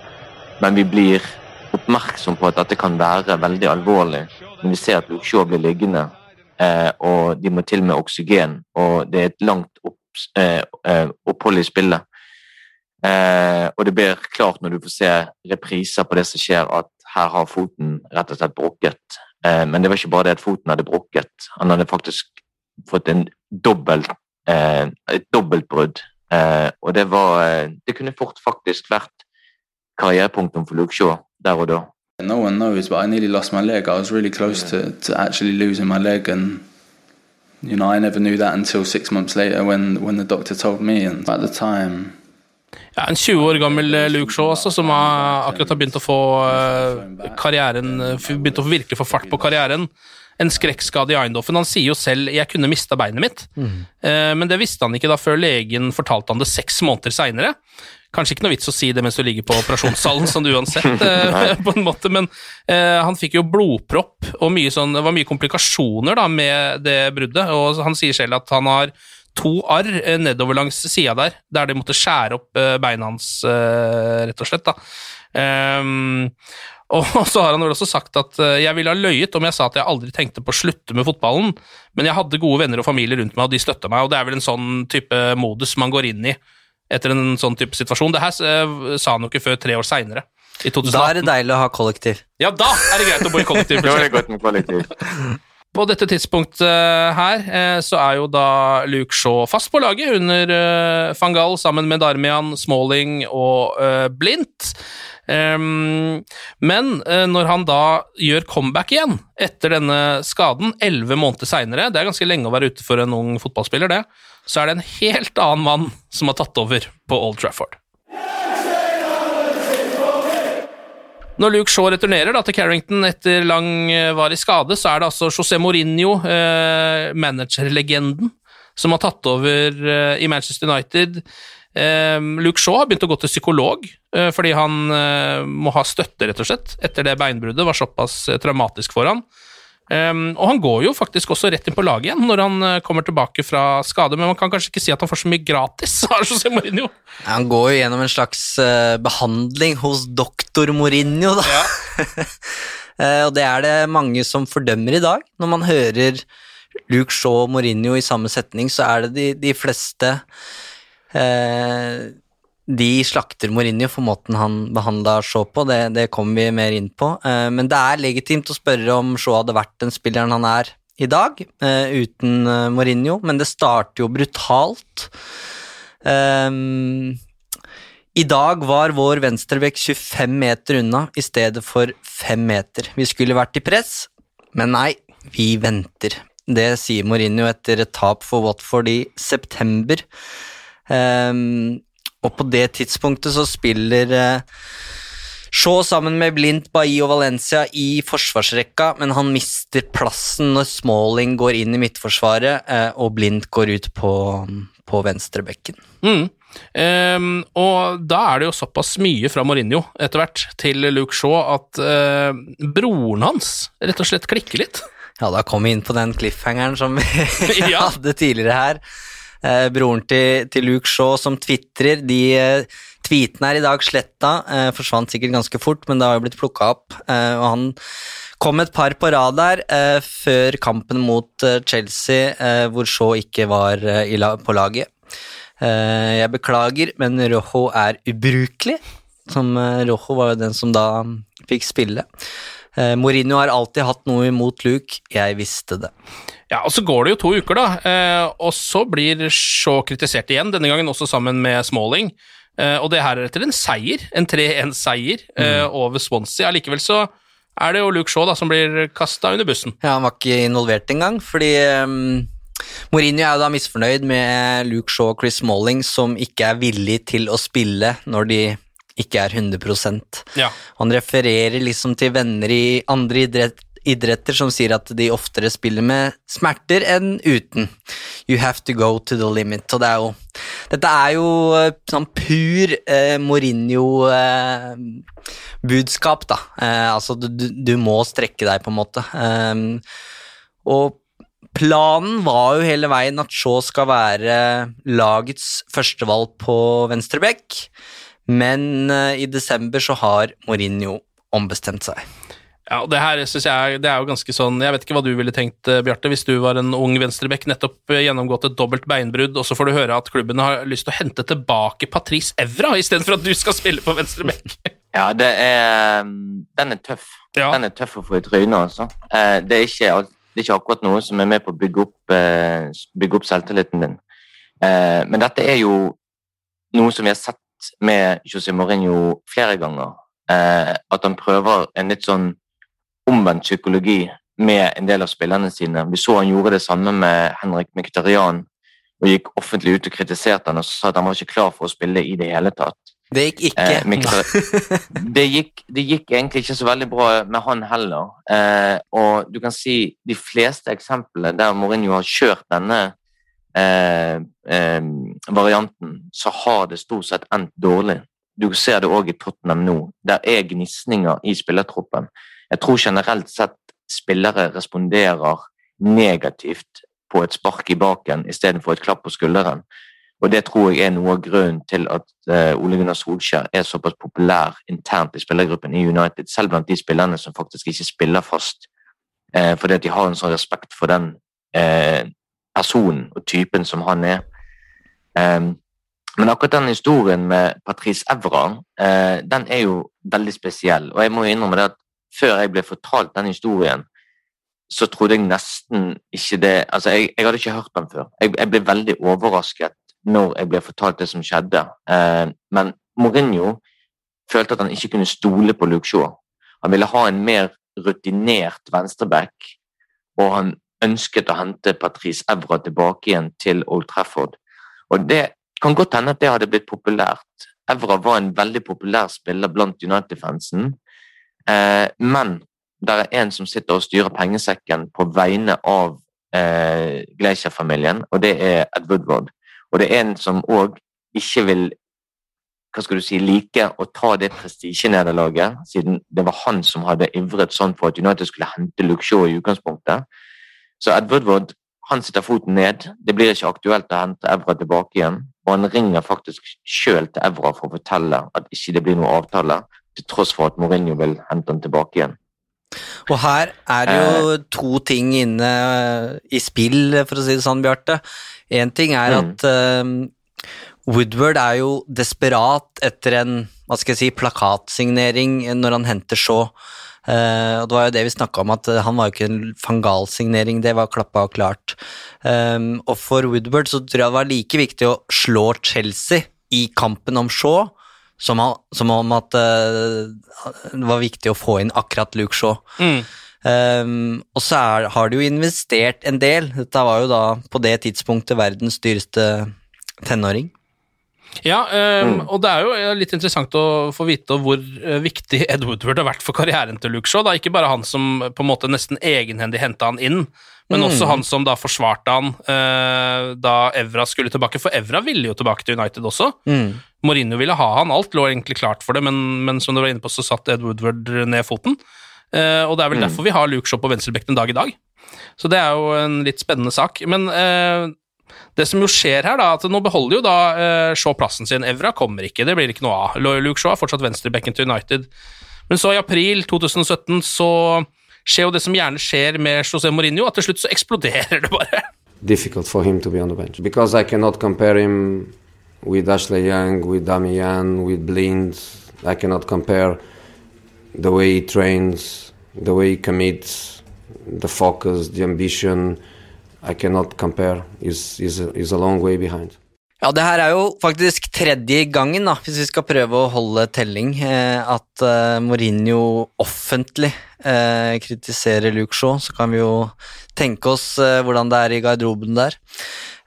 men vi blir oppmerksom på at dette kan være veldig alvorlig når vi ser at Luke Shaw blir liggende, eh, og de må til med oksygen, og det er et langt eh, eh, opphold i spillet. Og det blir klart når du får se repriser på det som skjer, at her har foten rett og slett brukket. Eh, men det var ikke bare det at foten hadde brukket, han hadde faktisk fått en dobbelt, eh, et dobbeltbrudd. Eh, og det var eh, Det kunne fort faktisk vært karrierepunktum for Luke Shaw der og da. No one knows, but I nearly lost my leg. I was really close to, to actually losing my leg, and you know, I never knew that until six months later when when the doctor told me. And at the time, Ja, En 20 år gammel eh, Luke Shaw også, som har, akkurat har begynt å få eh, karrieren eh, Begynt å virkelig få fart på karrieren. En skrekkskade i Eindhoven. Han sier jo selv 'jeg kunne mista beinet mitt', mm. men det visste han ikke da før legen fortalte han det seks måneder seinere. Kanskje ikke noe vits å si det mens du ligger på operasjonssalen, sånn uansett, på en måte, men eh, han fikk jo blodpropp, og mye sånn, det var mye komplikasjoner da med det bruddet. Og han sier selv at han har to arr eh, nedover langs sida der, der de måtte skjære opp eh, beina hans, eh, rett og slett. da. Um, og så har han vel også sagt at jeg ville ha løyet om jeg sa at jeg aldri tenkte på å slutte med fotballen, men jeg hadde gode venner og familie rundt meg, og de støtta meg, og det er vel en sånn type modus man går inn i etter en sånn type situasjon. Det her sa han jo ikke før tre år seinere, i 2018. Da er det deilig å ha kollektiv. Ja, da er det greit å bo i kollektiv. Da er det godt med kollektiv. På dette tidspunktet her eh, så er jo da Luke Shaw fast på laget under Fangal Gaal sammen med Darmian, Smalling og Blint. Ehm, men eh, når han da gjør comeback igjen etter denne skaden, elleve måneder seinere, det er ganske lenge å være ute for en ung fotballspiller, det, så er det en helt annen mann som har tatt over på Old Trafford. Når Luke Shaw returnerer da, til Carrington etter langvarig skade, så er det altså José Mourinho, eh, managerlegenden, som har tatt over eh, i Manchester United. Eh, Luke Shaw har begynt å gå til psykolog eh, fordi han eh, må ha støtte, rett og slett, etter det beinbruddet var såpass eh, traumatisk for han. Um, og han går jo faktisk også rett inn på laget igjen når han uh, kommer tilbake fra skade, men man kan kanskje ikke si at han får så mye gratis av José Mourinho. Han går jo gjennom en slags uh, behandling hos doktor Mourinho, da. Eh, og det er det mange som fordømmer i dag. Når man hører Luke Shaw og Mourinho i samme setning, så er det de, de fleste eh, De slakter Mourinho for måten han behandla Shaw på, det, det kommer vi mer inn på. Eh, men det er legitimt å spørre om Shaw hadde vært den spilleren han er i dag, eh, uten eh, Mourinho, men det starter jo brutalt. I dag var vår venstrebekk 25 meter unna i stedet for 5 meter. Vi skulle vært i press, men nei, vi venter. Det sier Mourinho etter et tap for Watford i september. Og på det tidspunktet så spiller eh, Shaw sammen med Blindt, Bailly og Valencia i forsvarsrekka, men han mister plassen når Smalling går inn i midtforsvaret eh, og Blindt går ut på, på venstrebekken. Mm. Um, og da er det jo såpass mye fra Mourinho etter hvert til Luke Shaw at uh, broren hans rett og slett klikker litt. Ja, da kom vi inn på den cliffhangeren som vi hadde tidligere her. Eh, broren til, til Luke Shaw som tvitrer. De eh, tweetene er i dag sletta, eh, forsvant sikkert ganske fort, men det har jo blitt plukka opp. Eh, og han kom et par på rad der eh, før kampen mot eh, Chelsea, hvor Shaw ikke var la på laget. Jeg beklager, men Rojo er ubrukelig. Som Rojo var jo den som da fikk spille. Mourinho har alltid hatt noe imot Luke, jeg visste det. Ja, og Så går det jo to uker, da, eh, og så blir Shaw kritisert igjen, denne gangen også sammen med Smalling. Eh, og det her er etter en seier, en 3-1-seier mm. over Swansea. Allikevel så er det jo Luke Shaw da, som blir kasta under bussen. Ja, Han var ikke involvert engang, fordi um, Mourinho er jo da misfornøyd med Luke Shaw og Chris Smalling, som ikke er villig til å spille når de ikke er 100 Ja. Han refererer liksom til venner i andre idrett, idretter som sier at de oftere spiller med smerter enn uten. You have to go to the limit. Og det er jo Dette er jo eh, sånn pur eh, Mourinho-budskap, da. Eh, altså, du, du, du må strekke deg, på en måte. Eh, og planen var jo hele veien at Shaw skal være lagets førstevalg på venstreback, men eh, i desember så har Mourinho ombestemt seg. Ja, og det her synes jeg det er jo ganske sånn Jeg vet ikke hva du ville tenkt, eh, Bjarte, hvis du var en ung venstrebekk, nettopp eh, gjennomgått et dobbelt beinbrudd, og så får du høre at klubben har lyst til å hente tilbake Patrice Evra istedenfor at du skal spille på venstrebekk. Ja, det er Den er tøff. Den er tøff å få i trynet, altså. Eh, Det er, ikke, det er ikke akkurat noe som er med på å bygge opp, bygge opp selvtilliten din. Men dette er jo noe som vi har sett med José Mourinho flere ganger. At han prøver en litt sånn omvendt psykologi med en del av spillerne sine. Vi så han gjorde det samme med Henrik Mkhitaryan og gikk offentlig ut og kritiserte han og sa at han var ikke klar for å spille i det hele tatt. Det gikk ikke. Eh, Mkhitar- det, gikk, det gikk egentlig ikke så veldig bra med han heller. Eh, og du kan si de fleste eksemplene der Mourinho har kjørt denne eh, eh, varianten, så har det stort sett endt dårlig. Du ser det òg i Tottenham nå. Der er gnisninger i spillertroppen. Jeg tror generelt sett spillere responderer negativt på et spark i baken istedenfor et klapp på skulderen. Og det tror jeg er noe av grunnen til at eh, Ole Gunnar Solskjær er såpass populær internt i spillergruppen i United, selv blant de spillerne som faktisk ikke spiller fast, eh, fordi at de har en sånn respekt for den eh, personen og typen som han er. Em, men akkurat den historien med Patrice Evra, den er jo veldig spesiell. Og jeg må jo innrømme det at før jeg ble fortalt den historien, så trodde jeg nesten ikke det Altså, jeg, jeg hadde ikke hørt den før. Jeg, jeg ble veldig overrasket når jeg ble fortalt det som skjedde. Eh, men Mourinho følte at han ikke kunne stole på Luke Shaw. Han ville ha en mer rutinert venstreback, og han ønsket å hente Patrice Evra tilbake igjen til Old Trafford. Og det kan godt hende at det hadde blitt populært. Evra var en veldig populær spiller blant United-fansen, men det er en som sitter og styrer pengesekken på vegne av eh, Glacier-familien, og det er Ed Woodward. Og det er en som òg ikke vil hva skal du si, like å ta det prestisjenederlaget, siden det var han som hadde ivret sånn for at United skulle hente Luke i utgangspunktet. Så Ed Woodward han sitter foten ned. Det blir ikke aktuelt å hente Evra tilbake igjen. Og han ringer faktisk sjøl til Evra for å fortelle at ikke det blir noe avtale, til tross for at Mourinho vil hente han tilbake igjen. Og her er det jo to ting inne i spill, for å si det sånn, Bjarte. Én ting er Mm. at eh, Woodward er jo desperat etter en hva skal jeg si, plakatsignering når han henter Shaw. Uh, og Det var jo det vi snakka om, at eh, han var jo ikke en Fangal-signering, det var klappa og klart. Um, og for Woodward så tror jeg det var like viktig å slå Chelsea i kampen om Shaw som, som om at eh, det var viktig å få inn akkurat Luke Shaw. Mm. Um, og så er, har de jo investert en del. Dette var jo da på det tidspunktet verdens dyreste tenåring. Ja, ehm, og det er jo eh, litt interessant å få vite hvor eh, viktig Ed Woodward har vært for karrieren til Luke Shaw. Da. Ikke bare han som på en måte nesten egenhendig henta han inn, men Mm. også han som da forsvarte han uh, da Evra skulle tilbake. For Evra ville jo tilbake til United også. Mm. Mourinho ville ha han, alt lå egentlig klart for det, men, men som du var inne på, så satt Ed Woodward ned foten. Eh, og det er vel Mm. derfor vi har Luke Shaw på venstrebekken en dag i dag. Så det er jo en litt spennende sak. Men eh, det som jo skjer her, da, at nå beholder jo da eh, Shaw plassen sin. Evra kommer ikke, det blir ikke noe av. Luke Shaw er fortsatt venstrebekken til United. Men så i april 2017 så skjer jo det som gjerne skjer med José Mourinho, at til slutt så eksploderer det bare. difficult for him to be on the bench because I cannot compare him with Ashley Young, with Damian, with Blind. I cannot compare the way he trains, the way he commits, the focus, the ambition. I cannot compare. He's, he's, a, he's a long way behind. Ja, det her er jo faktisk tredje gangen, da, hvis vi skal prøve å holde telling, eh, at eh, Mourinho offentlig eh, kritiserer Luke Shaw. Så kan vi jo tenke oss hvordan det er i garderoben der.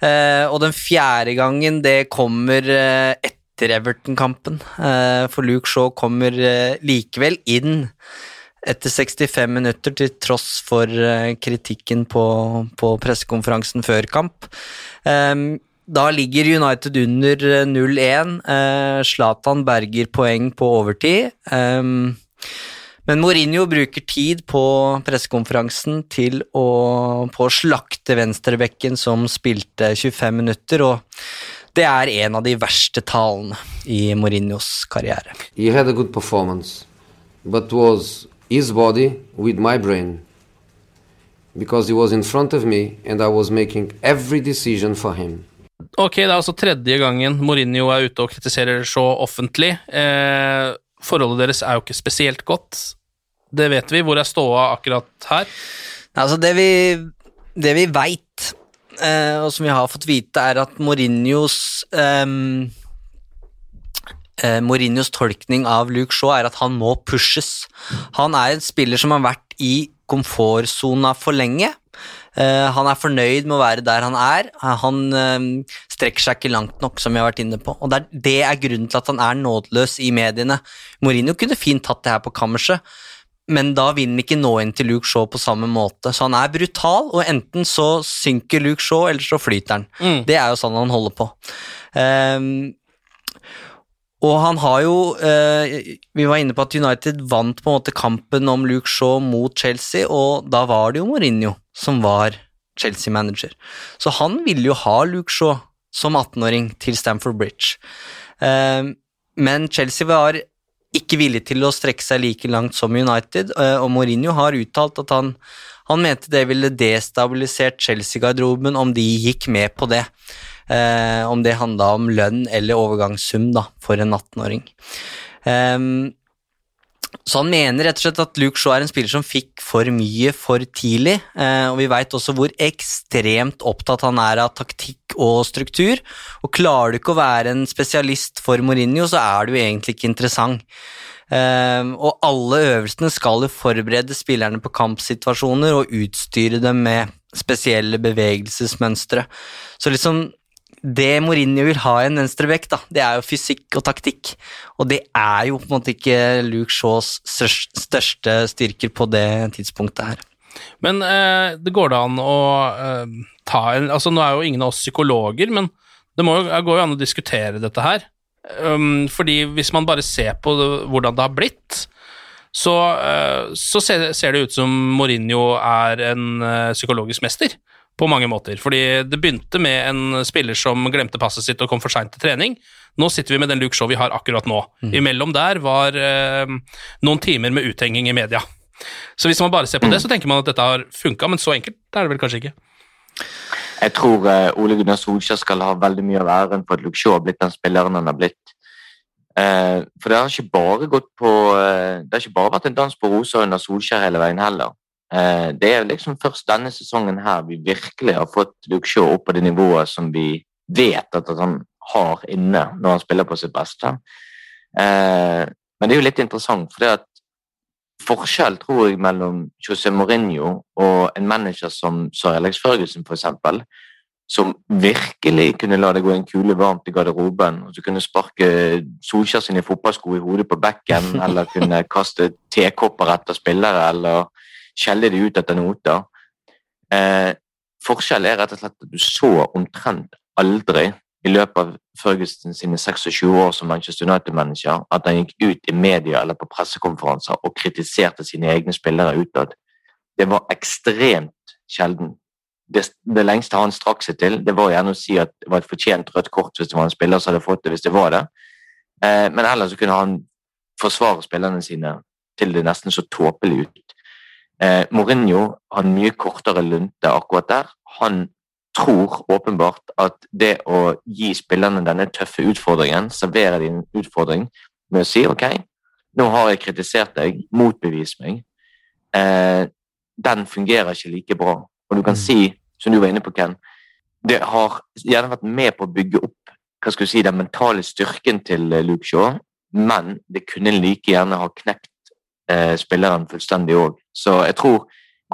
Eh, og den fjerde gangen, det kommer eh, etter Everton-kampen, eh, for Luke Shaw kommer likevel inn etter 65 minutter, til tross for kritikken på, på pressekonferansen før kamp. Da ligger United under eh, 0-1. Eh, Zlatan berger poeng på overtid. Men Mourinho bruker tid på pressekonferansen til å, på å slakte venstrebekken som spilte 25 minutter, og det er en av de verste talene i Mourinhos karriere. He had a good performance, but was his body with my brain. Because he was in front of me and I was making every decision for him. Ok, det er altså tredje gangen Mourinho er ute og kritiserer så offentlig. Eh, forholdet deres er jo ikke spesielt godt. Det vet vi. Hvor er ståa akkurat her? Altså, det vi, det vi veit, eh, og som vi har fått vite, er at Mourinhos ehm, eh, Mourinhos tolkning av Luke Shaw er at han må pushes. Han er en spiller som har vært i komfortsona for lenge. Eh, han er fornøyd med å være der han er. Han eh, strekker seg ikke langt nok, som vi har vært inne på. Og det er, det er grunnen til at han er nådeløs i mediene. Mourinho kunne fint tatt det her på kammerset, men da vil han ikke nå inn til Luke Shaw på samme måte. Så han er brutal, og enten så synker Luke Shaw, eller så flyter han. Mm. Det er jo sånn han holder på. Ehm, og han har jo eh, Vi var inne på at United vant på en måte kampen om Luke Shaw mot Chelsea, og da var det jo Mourinho som var Chelsea-manager. Så han ville jo ha Luke Shaw som 18-åring til Stamford Bridge. Eh, men Chelsea var ikke villig til å strekke seg like langt som United, eh, og Mourinho har uttalt at han, han mente det ville destabilisert Chelsea-garderoben om de gikk med på det. Eh, om det handla om lønn eller overgangssum da, for en 18-åring. Eh, så han mener rett og slett at Luke Shaw er en spiller som fikk for mye for tidlig, eh, og vi veit også hvor ekstremt opptatt han er av taktikk og struktur, og klarer du ikke å være en spesialist for Mourinho, så er du egentlig ikke interessant. Ehm, og alle øvelsene skal jo forberede spillerne på kampsituasjoner og utstyre dem med spesielle bevegelsesmønstre. Så liksom det Mourinho vil ha i en venstrebekk, da, det er jo fysikk og taktikk. Og det er jo på en måte ikke Luke Shaws største styrker på det tidspunktet her. Men eh, det går da an å eh, ta en Altså, nå er jo ingen av oss psykologer, men det jo- går jo an å diskutere dette her. Um, fordi hvis man bare ser på det, hvordan det har blitt, så, uh, så ser, ser det ut som Mourinho er en uh, psykologisk mester. På mange måter. Fordi det begynte med en spiller som glemte passet sitt og kom for seint til trening. Nå sitter vi med den Luke Shaw vi har akkurat nå. Imellom der var eh, noen timer med uthenging i media. Så hvis man bare ser på det, så tenker man at dette har funka, men så enkelt er det vel kanskje ikke. Jeg tror eh, Ole Gunnar Solskjær skal ha veldig mye av æren for at Luke har blitt den spilleren han har blitt. Eh, for det har ikke bare gått på eh, Det har ikke bare vært en dans på roser under Solskjær hele veien heller. Det er liksom først denne sesongen her vi virkelig har fått Luke opp på det nivået som vi vet at, han har inne når han spiller på sitt beste. Men det er jo litt interessant, for det at forskjell tror jeg mellom José Mourinho og en manager som Sir Alex Ferguson eksempel, som virkelig kunne la det gå en kule varmt i garderoben, og så kunne sparke Solskjær sine fotballsko i hodet på bekken, eller kunne kaste tekopper etter spillere, eller skjelle de ut etter noter. Eh, forskjell er rett og slett at du så omtrent aldri i løpet av Ferguson sine 26 år som Manchester United-manager at han gikk ut i media eller på pressekonferanser og kritiserte sine egne spillere utad. Det var ekstremt sjelden. Det, det lengste han strakk seg til, det var gjerne å si at det var et fortjent rødt kort hvis det var en spiller som hadde fått det, hvis det var det. Eh, men ellers så kunne han forsvare spillerne sine til det nesten så tåpelig ut. Eh, Mourinho har mye kortere lunte akkurat der. Han tror åpenbart at det å gi spillerne denne tøffe utfordringen, servere dem en utfordring med å si ok, nå har jeg kritisert deg, motbevis meg, eh, den fungerer ikke like bra. Og du kan si, som du var inne på, Ken, det har gjerne vært med på å bygge opp hva skal du si, den mentale styrken til eh, Luke Shaw, men det kunne like gjerne ha knekt eh, spilleren fullstendig òg. Så jeg tror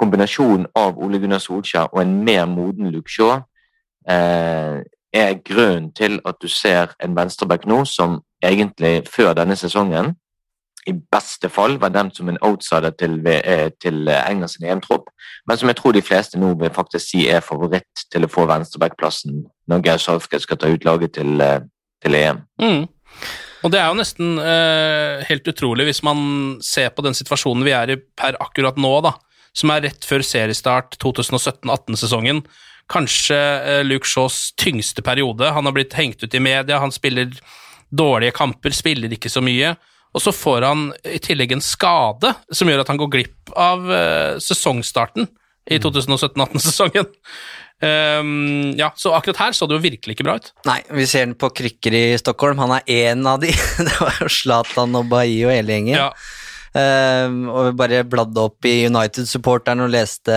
kombinasjonen av Ole Gunnar Solskjær og en mer moden Luke Shaw eh, er grunnen til at du ser en venstreback nå som egentlig før denne sesongen i beste fall var nevnt som en outsider til, eh, til Englands EM-tropp, men som jeg tror de fleste nå vil faktisk si er favoritt til å få venstrebackplassen når Geir Southgate skal ta ut laget til, eh, til EM. Mm. Og det er jo nesten eh, helt utrolig hvis man ser på den situasjonen vi er i per akkurat nå, da, som er rett før seriestart 2017-18-sesongen. Kanskje eh, Luke Shaws tyngste periode. Han har blitt hengt ut i media, han spiller dårlige kamper, spiller ikke så mye. Og så får han i tillegg en skade som gjør at han går glipp av uh, sesongstarten i 2017-18-sesongen. Um, ja, så akkurat her så det jo virkelig ikke bra ut. Nei, vi ser den på krykker i Stockholm. Han er én av de. det var jo Zlatan og Bailly og hele gjengen. Ja. Um, og bare bladde opp i United-supporteren og leste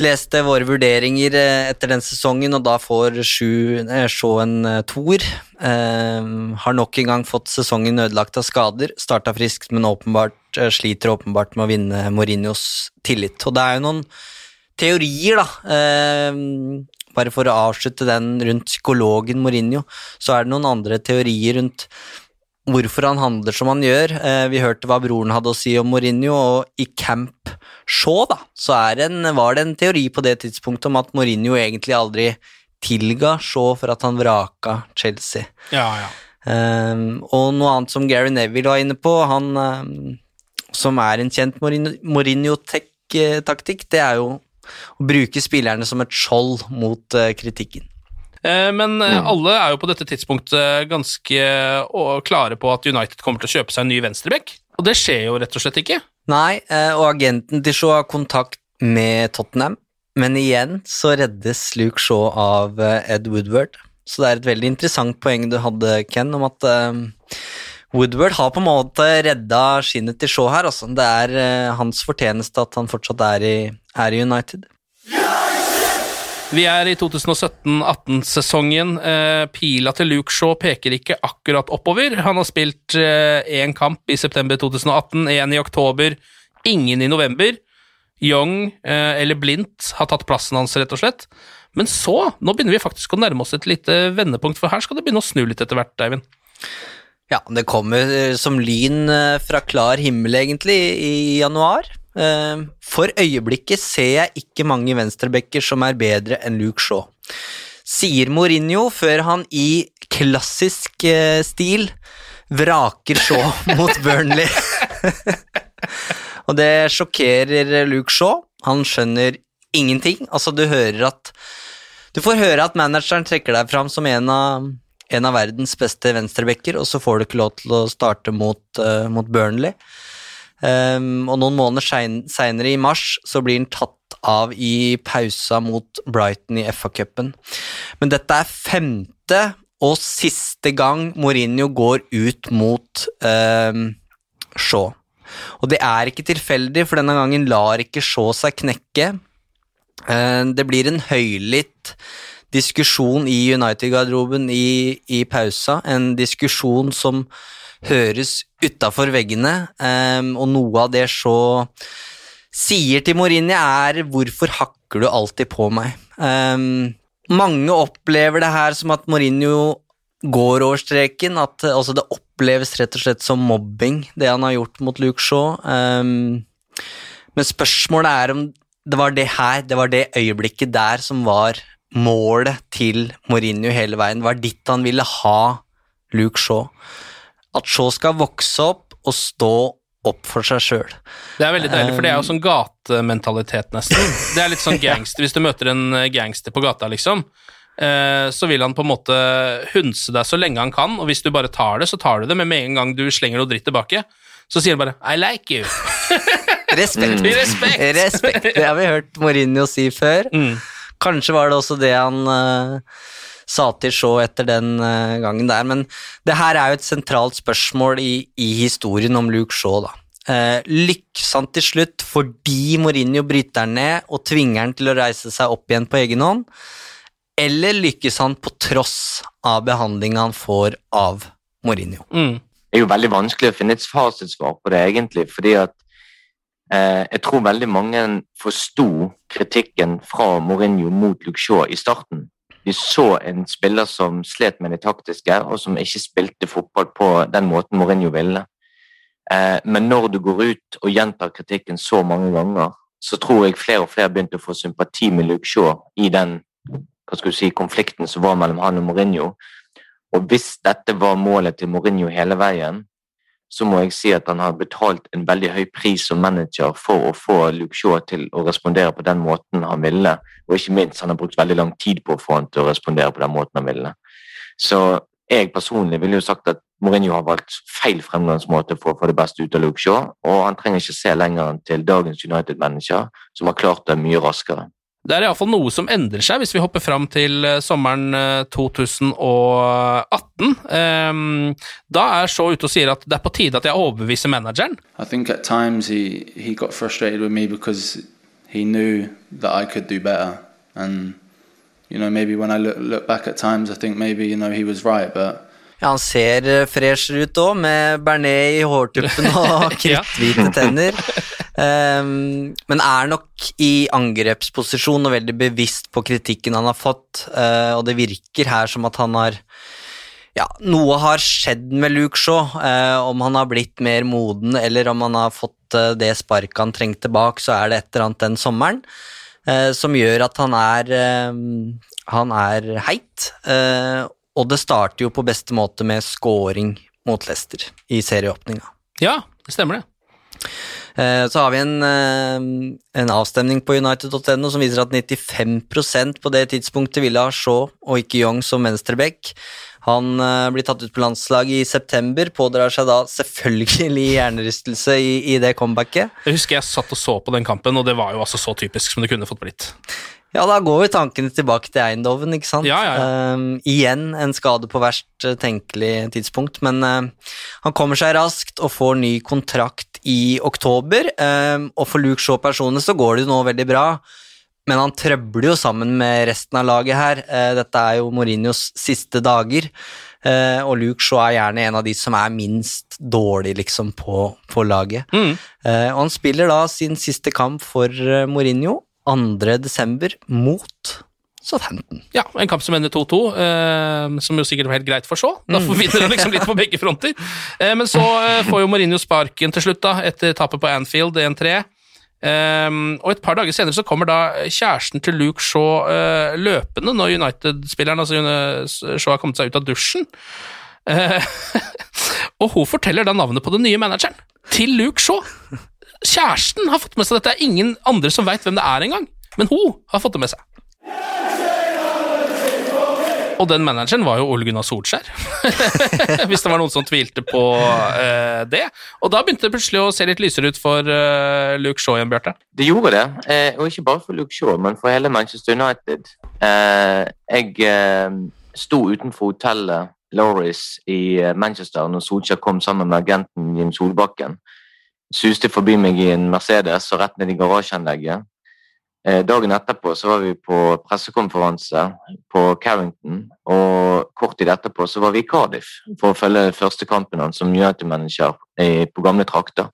leste våre vurderinger eh, etter den sesongen, og da får se en toer. Eh, har nok en gang fått sesongen ødelagt av skader. Starta friskt, men åpenbart uh, sliter åpenbart med å vinne Mourinhos tillit. Og det er jo noen teorier, da. bare for å avslutte den rundt psykologen Mourinho, så er det noen andre teorier rundt hvorfor han handler som han gjør. Eh, vi hørte hva broren hadde å si om Mourinho, og i Camp Shaw da, så en, var det en teori på det tidspunktet om at Mourinho egentlig aldri tilga Shaw for at han vraka Chelsea. Ja, ja. Um, og noe annet som Gary Neville var inne på, han um, som er en kjent Mourinho-taktikk, det er jo å bruke spillerne som et skjold mot uh, kritikken. Eh, men mm. alle er jo på dette tidspunktet ganske klare på at United kommer til å kjøpe seg en ny venstreback, og det skjer jo rett og slett ikke. Nei, eh, og agenten til Shaw har kontakt med Tottenham, men igjen så reddes Luke Shaw av Ed Woodward. Så det er et veldig interessant poeng du hadde, Ken, om at Woodward har på en måte redda skinnet til Shaw her. Altså. Det er hans fortjeneste at han fortsatt er i, er i United. Vi er i 2017-18-sesongen. Eh, pila til Luke Shaw peker ikke akkurat oppover. Han har spilt én eh, kamp i september 2018, én i oktober, ingen i november. Young eh, eller Blindt har tatt plassen hans, rett og slett. Men så, nå begynner vi faktisk å nærme oss et lite vendepunkt, for her skal det begynne å snu litt etter hvert, Eivind. Ja, det kommer som lyn fra klar himmel, egentlig, i januar. Eh, for øyeblikket ser jeg ikke mange venstrebacker som er bedre enn Luke Shaw. Sier Mourinho før han i klassisk eh, stil vraker Shaw mot Burnley. Og det sjokkerer Luke Shaw. Han skjønner ingenting. Altså, du hører at Du får høre at manageren trekker deg fram som en av, en av verdens beste venstrebacker, og så får du ikke lov til å starte mot, uh, mot Burnley. Um, og noen måneder seinere, i mars, så blir han tatt av i pausa mot Brighton i FA-cupen. Men dette er femte og siste gang Mourinho går ut mot um, Shaw. Og det er ikke tilfeldig, for denne gangen lar ikke Shaw seg knekke. Uh, det blir en høylytt diskusjon i United-garderoben i, i pausa, en diskusjon som høres utafor veggene, um, og noe av det så sier til Mourinho, er 'hvorfor hakker du alltid på meg'? Um, mange opplever det her som at Mourinho går over streken, at altså, det oppleves rett og slett som mobbing, det han har gjort mot Luke Shaw. Um, men spørsmålet er om det var det her, det var det øyeblikket der som var målet til Mourinho hele veien. Det var ditt han ville ha Luke Shaw at Shaw skal vokse opp og stå opp for seg sjøl. Det er veldig deilig, for det er jo sånn gatementalitet, nesten. Det er litt sånn gangster, Hvis du møter en eh, gangster på gata, liksom, eh, så vil han på en måte hunse deg så lenge han kan, og hvis du bare tar det, så tar du det, men med en gang du slenger noe dritt tilbake, så sier han bare 'I like you'. Respekt. Mm. Respekt. Respekt. Det har vi hørt Mourinho si før. Mm. Kanskje var det også det han uh, sa til Shaw etter den uh, gangen der. Men det her er jo et sentralt spørsmål i, i historien om Luke Shaw, da. Eh, lykkes han til slutt fordi Mourinho bryter han ned og tvinger han til å reise seg opp igjen på egen hånd, eller lykkes han på tross av behandlinga han får av Mourinho? Mm. Det er jo veldig vanskelig å finne et fasitsvar på det, egentlig, fordi at eh, jeg tror veldig mange forsto kritikken fra Mourinho mot Luke Shaw i starten. Vi så en spiller som slet med det taktiske, og som ikke spilte fotball på den måten Mourinho ville. Eh, men når du går ut og gjentar kritikken så mange ganger, så tror jeg flere og flere begynte å få sympati med Luke Shaw i den si, konflikten som var mellom han og Mourinho. Og hvis dette var målet til Mourinho hele veien, så må jeg si at han har betalt en veldig høy pris som manager for å få Luke Shaw til å respondere på den måten han ville, og ikke minst han har brukt veldig lang tid på å få han til å respondere på den måten han ville. Så jeg personlig ville jo sagt at Mourinho har valgt feil fremgangsmåte for å få det beste ut av Luke Shaw, og han trenger ikke se lenger enn til dagens United-manager, som har klart det mye raskere. Det er iallfall noe som endrer seg hvis vi hopper fram til eh, sommeren 2018. Um, da er Shaw ute og sier at det er på tide at jeg overbeviser manageren. I think at times he, he got frustrated with me because he knew that I could do better. And, you know, maybe when I look, look back at times, I think maybe, you know, he was right, but ja, Han ser eh, fresher ut òg, med bearnés i hårtuppen og kritthvite tenner. Um, men er nok i angrepsposisjon og veldig bevisst på kritikken han har fått. Uh, og det virker her som at han har ja, noe har skjedd med Luke Shaw. Uh, om han har blitt mer moden, eller om han har fått uh, det sparket han trengte bak, så er det et eller annet den sommeren som gjør at han er Han er heit. Og det starter jo på beste måte med scoring mot Leicester i serieåpninga. Ja, det stemmer det. Eh, så har vi en, eh, en avstemning på United.no som viser at 95% på det tidspunktet ville ha Shaw og ikke Young som venstreback. Han eh, blir tatt ut på landslaget i september, pådrar seg da selvfølgelig hjernerystelse i, i det comebacket. Jeg husker jeg satt og så på den kampen, og det var jo altså så typisk som det kunne fått blitt. Ja, da går jo tankene tilbake til Eindhoven, ikke sant. Ja, ja, ja. Um, igjen en skade på verst uh, tenkelig tidspunkt, men uh, han kommer seg raskt og får ny kontrakt i oktober. Um, og for Luke Shaw personlig så går det jo nå veldig bra, men han trøbler jo sammen med resten av laget her. Uh, dette er jo Mourinhos siste dager, og Luke Shaw er gjerne en av de som er minst dårlig liksom på, på laget. Mm. og han spiller da sin siste kamp for Mourinho 2. desember mot Southampton. Ja, en kamp som ender 2-2, eh, som jo sikkert var helt greit for så. Da forvinner vinner han liksom litt på begge fronter. Eh, men så eh, får jo Mourinho sparken til slutt, da, etter tapet på Anfield 1-3. Um, og et par dager senere så kommer da kjæresten til Luke Shaw uh, løpende når United-spilleren altså Shaw har kommet seg ut av dusjen. Uh, og hun forteller da navnet på den nye manageren til Luke Shaw. Kjæresten har fått med seg dette. Det er ingen andre som veit hvem det er engang, men hun har fått det med seg. Og den manageren var jo Ole Gunnar Solskjær, hvis det var noen som tvilte på uh, det. Og da begynte det plutselig å se litt lysere ut for uh, Luke Shaw igjen, Bjarte. Det gjorde det, eh, og ikke bare for Luke Shaw, men for hele Manchester United. Eh, jeg eh, sto utenfor hotellet Lauris i eh, Manchester når Solskjær kom sammen med agenten Jim Solbakken. Suste forbi meg i en Mercedes og rett ned i garasjeanlegget. Eh, dagen etterpå så var vi på pressekonferanse på Carrington, og kort tid etterpå så var vi i Cardiff for å følge første kampen hans som United-manager på gamle trakter.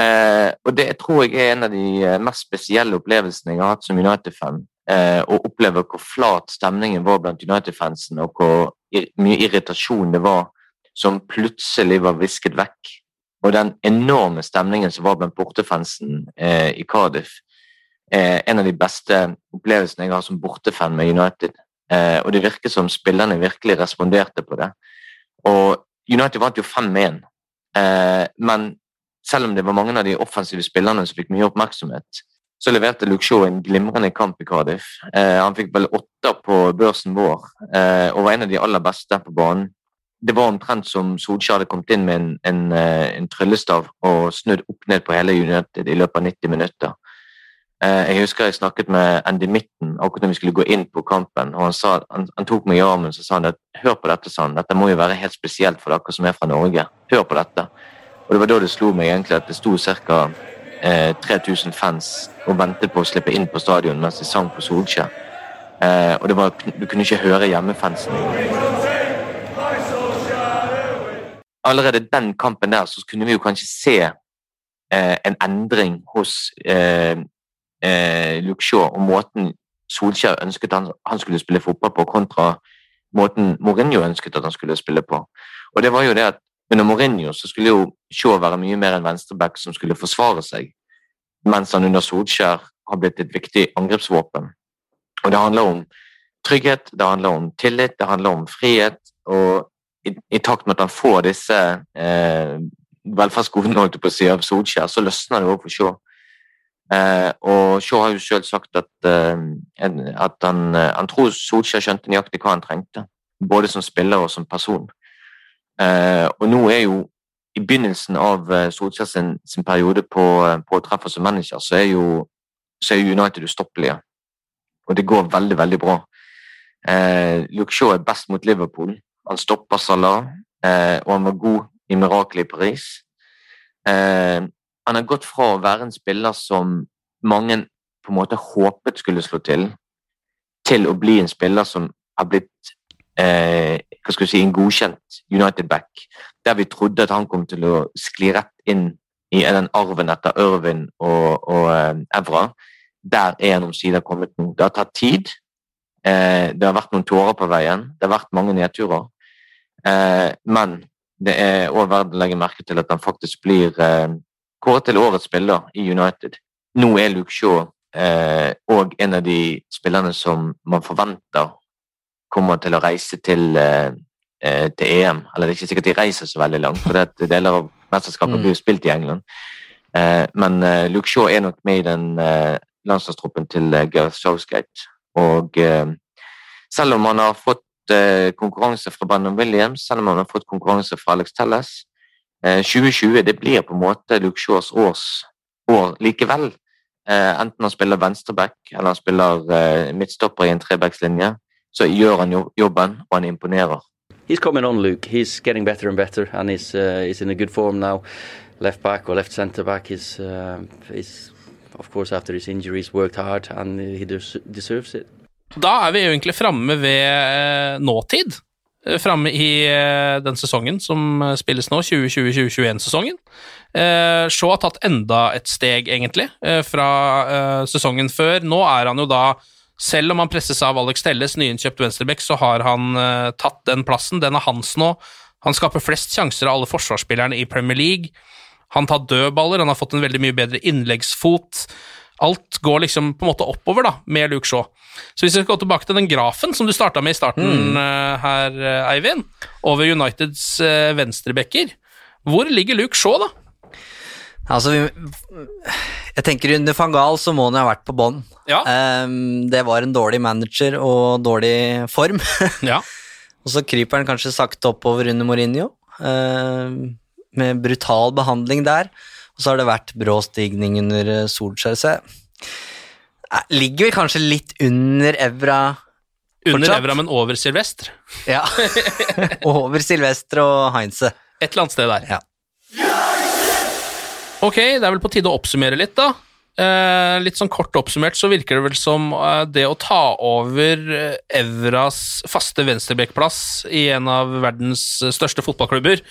Eh, og det tror jeg er en av de eh, mest spesielle opplevelsene jeg har hatt som United-fan. Å oppleve hvor flat stemningen var blant United-fansen, og hvor mye irritasjon det var som plutselig var visket vekk. Og den enorme stemningen som var blant bortefansen eh, i Cardiff, eh, en av de beste opplevelsene jeg har som bortefan med United. Eh, og det virker som spillerne virkelig responderte på det. Og United vant jo 5-1, eh, men selv om det var mange av de offensive spillerne som fikk mye oppmerksomhet, så leverte Shaw en glimrende kamp i Cardiff. Eh, han fikk vel åtte på børsen vår, eh, og var en av de aller beste på banen. Det var omtrent som Solskjær hadde kommet inn med en, en, eh, en tryllestav og snudd opp ned på hele United i løpet av 90 minutter. Eh, Jeg husker jeg snakket med Andy Mitten akkurat når vi skulle gå inn på kampen. og Han, sa, han, han tok meg i armen og sa han at hør på dette, sa han. Dette må jo være helt spesielt for dere som er fra Norge. Hør på dette. Og Det var da det slo meg egentlig at det sto ca. Eh, 3000 fans og ventet på å slippe inn på stadion mens de sang på Solskjær. Eh, og var, du kunne ikke høre hjemmefansen. Allerede den kampen der så kunne vi jo kanskje se eh, en endring hos eh, eh, Luke Shaw og måten Solskjær ønsket han, han skulle spille fotball på, kontra måten Mourinho ønsket at han skulle spille på. Og det var jo det at under Mourinho så skulle jo Shaw være mye mer en venstreback som skulle forsvare seg, mens han under Solskjær har blitt et viktig angrepsvåpen. Og det handler om trygghet, det handler om tillit, det handler om frihet. Og i, takt med at han får disse eh, velferdsgodene på å si, av Solskjær, så løsner det òg for Shaw. Eh, og Shaw har jo selv sagt at, eh, at han, eh, han, tror Solskjær skjønte nøyaktig hva han trengte, både som spiller og som person. Eh, og nå er jo i begynnelsen av eh, Solskjær sin, sin, periode på, på treffer som manager, så er jo så er United ustoppelige. Og det går veldig, veldig bra. Eh, Luke Shaw er best mot Liverpool. Han stoppa Salah, eh, og han var god i mirakelet i Paris. Eh, han har gått fra å være en spiller som mange på en måte håpet skulle slå til, til å bli en spiller som har blitt eh, hva skal vi si, en godkjent United-back, der vi trodde at han kom til å skli rett inn i den arven etter Irvin og, og eh, Evra. Der er han omsider kommet nå. Det har tatt tid. Eh, det har vært noen tårer på veien. Det har vært mange nedturer. Eh, men det er òg verdt å legge merke til at han faktisk blir eh, kåret til årets spiller i United. Nå er Luke Shaw òg en av de spillerne som man forventer kommer til å reise til, til EM. Eller det er ikke sikkert de reiser så veldig langt, for det deler av mesterskapet mm. blir jo spilt i England. men Luke Shaw er nok med i den landslagstroppen til Gareth Southgate. Og selv om han har fått konkurranse fra Brandon Williams, selv om han har fått konkurranse fra Alex Telles. 2020 det blir på en måte Luke Shaws års år likevel. Enten han spiller venstreback eller han spiller midtstopper i en trebackslinje, så gjør han jobben, og han imponerer. He's coming on, Luke. He's getting better and better, and he's uh, he's in a good form now. Left back or left centre back is uh, is of course after his injuries worked hard, and he deserves it. Da er vi egentlig framme ved eh, nåtid. Eh, framme i eh, den sesongen som spilles nå, 2020-2021-sesongen. Shaw har tatt enda et steg, egentlig, fra sesongen før. Nå er han jo da selv om han presses av Alex Telles, nyinnkjøpt venstreback, så har han tatt den plassen. Den er hans nå. Han skaper flest sjanser av alle forsvarsspillerne i Premier League. Han tar dødballer, han har fått en veldig mye bedre innleggsfot. Alt går liksom på en måte oppover da, med Luke Shaw. Så hvis vi skal gå tilbake til den grafen som du starta med i starten mm. uh, her, uh, Eivind, over Uniteds uh, venstrebacker, hvor ligger Luke Shaw, da? Altså, jeg tenker under van Gaal så må han ha vært på bånn. Ja. Um, det var en dårlig manager og dårlig form. ja. Og så kryper han kanskje sakte oppover under Mourinho, uh, med brutal behandling der. Og så har det vært brå stigning under eh, Solskjær. Så jeg ligger vel kanskje litt under Evra under. Evra, men over Silvestre. Ja. over Silvestre og Heinze. Et eller annet sted der. Ja. Ok, det er vel på tide å oppsummere litt, da. Eh, litt sånn kort oppsummert så virker det vel som eh, det å ta over eh, Evras faste venstrebekkplass i en av verdens største fotballklubber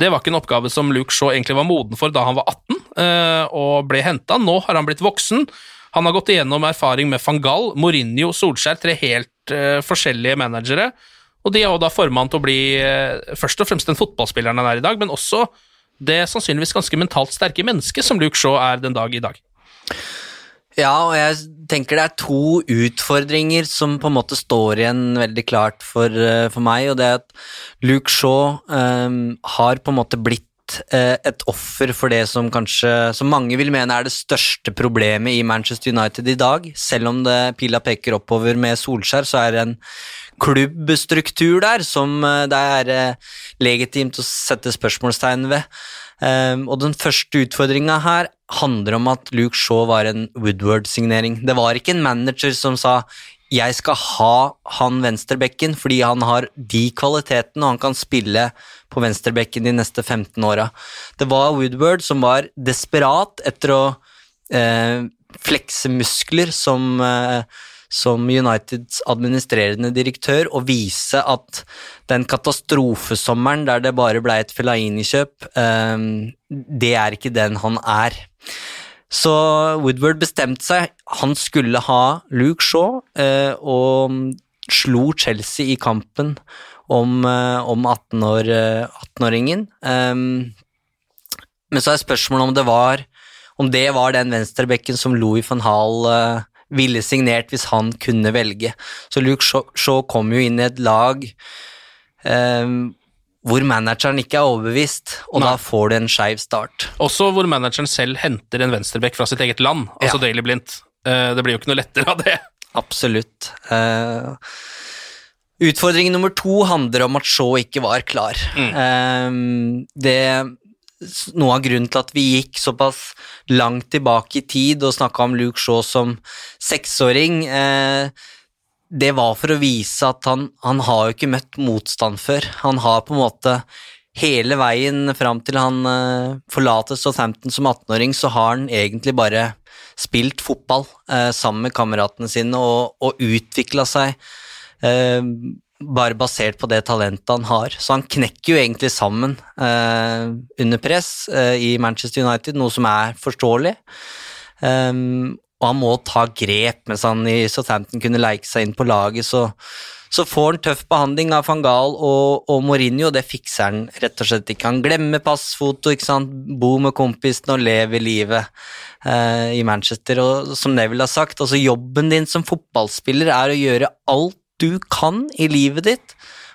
det var ikke en oppgave som Luke Shaw egentlig var moden for da han var 18 eh, og ble henta. Nå har han blitt voksen. Han har gått igjennom erfaring med van Gaal, Mourinho, Solskjær, tre helt uh, forskjellige managere. Og de har da forma han til å bli uh, først og fremst den fotballspilleren han er i dag, men også det sannsynligvis ganske mentalt sterke mennesket som Luke Shaw er den dag i dag. Ja, og jeg tenker det er to utfordringer som på en måte står igjen veldig klart for, uh, for meg, og det er at Luke Shaw um, har på en måte blitt uh, et offer for det som kanskje som mange vil mene er det største problemet i Manchester United i dag. Selv om det pila peker oppover med Solskjær, så er det en klubbstruktur der som uh, det er legitimt å sette spørsmålstegn ved. Um, og den første utfordringa her handler om at Luke Shaw var en Woodward-signering. Det var ikke en manager som sa jeg skal ha han venstrebekken fordi han har de kvalitetene og han kan spille på venstrebekken de neste 15 åra. Det var Woodward som var desperat etter å eh, flekse muskler som eh, som Uniteds administrerende direktør og vise at den katastrofesommeren der det bare ble et Fellaini-kjøp, um, det er ikke den han er. Så Woodward bestemte seg. Han skulle ha Luke Shaw, eh, og slo Chelsea i kampen om, eh, om 18-åringen. Um, men så er spørsmålet om det var om det var den venstrebekken som Louis van Hall ville signert hvis han kunne velge. Så Luke Shaw kom jo inn i et lag um, hvor manageren ikke er overbevist, og Nei. da får du en skeiv start. Også hvor manageren selv henter en venstrebekk fra sitt eget land, altså ja. Daily Blindt. Uh, det blir jo ikke noe lettere av det. Absolutt. Uh, utfordring nummer to handler om at Shaw ikke var klar. Mm. Uh, det noe av grunnen til at vi gikk såpass langt tilbake i tid og snakka om Luke Shaw som seksåring, eh, det var for å vise at han, han har jo ikke møtt motstand før. Han har på en måte hele veien fram til han eh, forlater Southampton som 18-åring, så har han egentlig bare spilt fotball eh, sammen med kameratene sine og, og utvikla seg. Eh, bare basert på det talentet han har. Så han knekker jo egentlig sammen eh, under press eh, i Manchester United, noe som er forståelig. Um, og han må ta grep mens han i Southampton kunne leike seg inn på laget, så, så får han tøff behandling av van Gaal og, og Mourinho, og det fikser han rett og slett ikke. Han glemmer passfoto, ikke sant, bo med kompisen og leve livet eh, i Manchester. Og som Neville har sagt, altså jobben din som fotballspiller er å gjøre alt du kan i livet ditt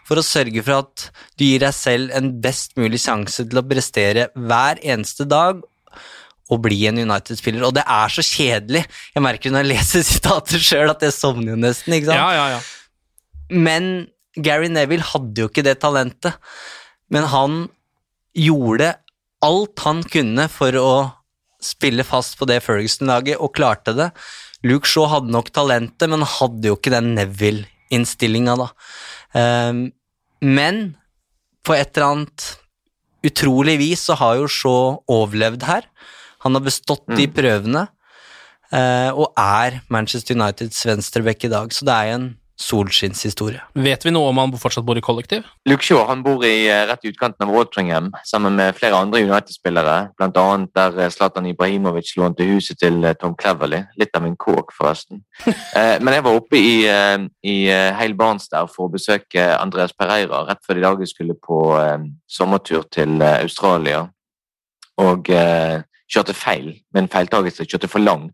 for å sørge for at du gir deg selv en best mulig sjanse til å prestere hver eneste dag og bli en United-spiller. Og det er så kjedelig. Jeg merker når jeg leser sitater sjøl at jeg sovner jo nesten. ikke sant? Ja, ja, ja. Men Gary Neville hadde jo ikke det talentet. Men han gjorde alt han kunne for å spille fast på det Ferguson-laget, og klarte det. Luke Shaw hadde nok talentet, men hadde jo ikke den Neville innstillinga, da. Um, men på et eller annet utrolig vis så har jo Shaw overlevd her. Han har bestått mm. de prøvene, uh, og er Manchester Uniteds venstreback i dag, så det er en solskinnshistorie. Vet vi noe om han fortsatt bor i kollektiv? Luke Shaw han bor i eh, rett i utkanten av Watringham sammen med flere andre United-spillere, bl.a. der eh, Zlatan Ibrahimovic lånte huset til eh, Tom Cleverley. Litt av en kåk, forresten. Men jeg var oppe i, i barns der for å besøke Andreas Pereira rett før de dag skulle på sommertur til Australia, og kjørte feil med en feiltagelse. Kjørte for langt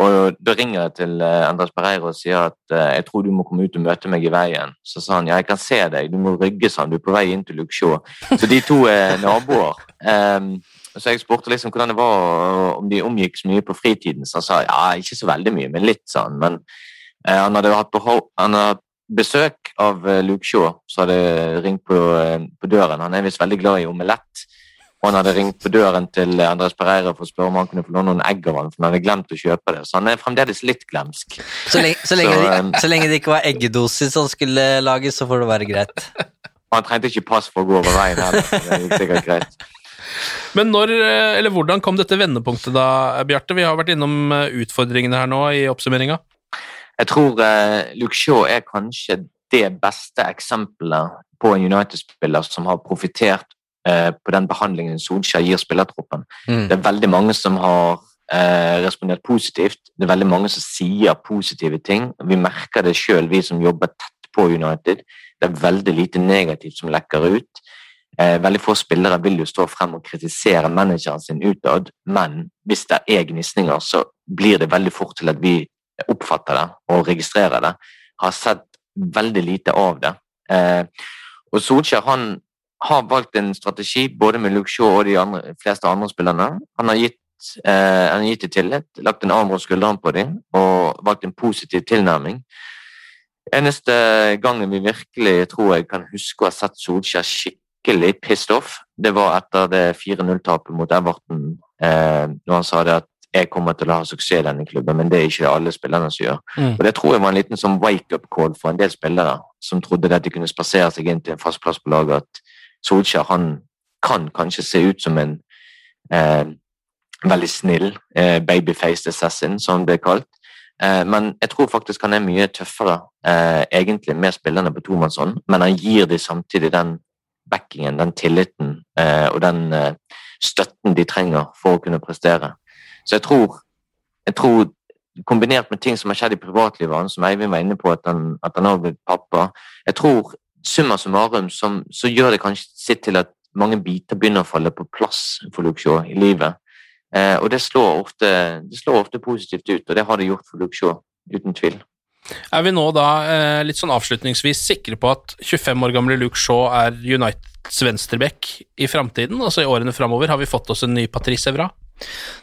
og Da ringer jeg til eh, Andres Pereira og sier at eh, jeg tror du må komme ut og møte meg i veien. Så sa han ja, jeg kan se deg, du må rygge sa han, du er på vei inn til Luxor. Så de to er naboer. Um, så jeg spurte liksom hvordan det var om de omgikk så mye på fritiden. Så han sa ja, ikke så veldig mye, men litt sa han. Men uh, han hadde hatt han hadde besøk av uh, Luke Shaw, så hadde ringt på, uh, på døren. Han er visst veldig glad i omelett. Og han hadde ringt på døren til Andres Pereira for å spørre om han kunne få låne noen egg av han, for han hadde glemt å kjøpe det. Så han er fremdeles litt glemsk. Så lenge, så lenge, så, de, så lenge det ikke var eggedosis han skulle lage, så får det være greit. Og han trengte ikke pass for å gå over veien heller. Det gikk sikkert greit. Men når, eh, eller hvordan kom dette vendepunktet da, Bjarte? Vi har vært innom eh, utfordringene her nå i oppsummeringa. Jeg tror uh, Luke Shaw er kanskje det beste eksempelet på en United-spiller som har profitert på den behandlingen Solskjær gir spillertroppen. Mm. Det er veldig mange som har eh, respondert positivt. Det er veldig mange som sier positive ting. Vi merker det sjøl, vi som jobber tett på United. Det er veldig lite negativt som lekker ut. Eh, veldig få spillere vil jo stå frem og kritisere manageren sin utad, men hvis det er gnisninger, så blir det veldig fort til at vi oppfatter det og registrerer det. Har sett veldig lite av det. Eh, og Solskjær han har valgt en strategi både med Luke Shaw og de andre, fleste andre spillerne. Han har gitt, eh, han har gitt det tillit, lagt en arm rundt skulderen på dem og valgt en positiv tilnærming. Eneste gangen vi virkelig tror jeg kan huske å ha sett Solskjær skikkelig pissed off, det var etter det 4-0-tapet mot Everton, eh, når han sa det at jeg kommer til å ha suksess i denne klubben, men det er ikke alle spillerne som gjør. Mm. Og Det tror jeg var en liten sånn wake-up call for en del spillere som trodde at de kunne spasere seg inn til en fast plass på laget. at Solskjær han kan kanskje se ut som en eh, veldig snill eh, babyfaced assassin, som han ble kalt. Eh, men jeg tror faktisk han er mye tøffere eh, egentlig med spillerne på tomannshånd, men han gir dem samtidig den backingen, den tilliten eh, og den eh, støtten de trenger for å kunne prestere. Så jeg tror, jeg tror kombinert med ting som har skjedd i privatlivet hans, som Eivind var inne på, at han, har blitt pappa Jeg tror summa summarum som, så gjør det kanskje sitt til at mange biter begynner å falle på plass for Shaw i livet. Eh, og det slår, ofte, det slår ofte positivt ut, og det har det gjort for Shaw, uten tvil. Er vi nå da eh, litt sånn avslutningsvis sikre på at 25 år gamle Luke Shaw er Uniteds venstreback i framtiden? Altså i årene framover, har vi fått oss en ny Patrice Evra?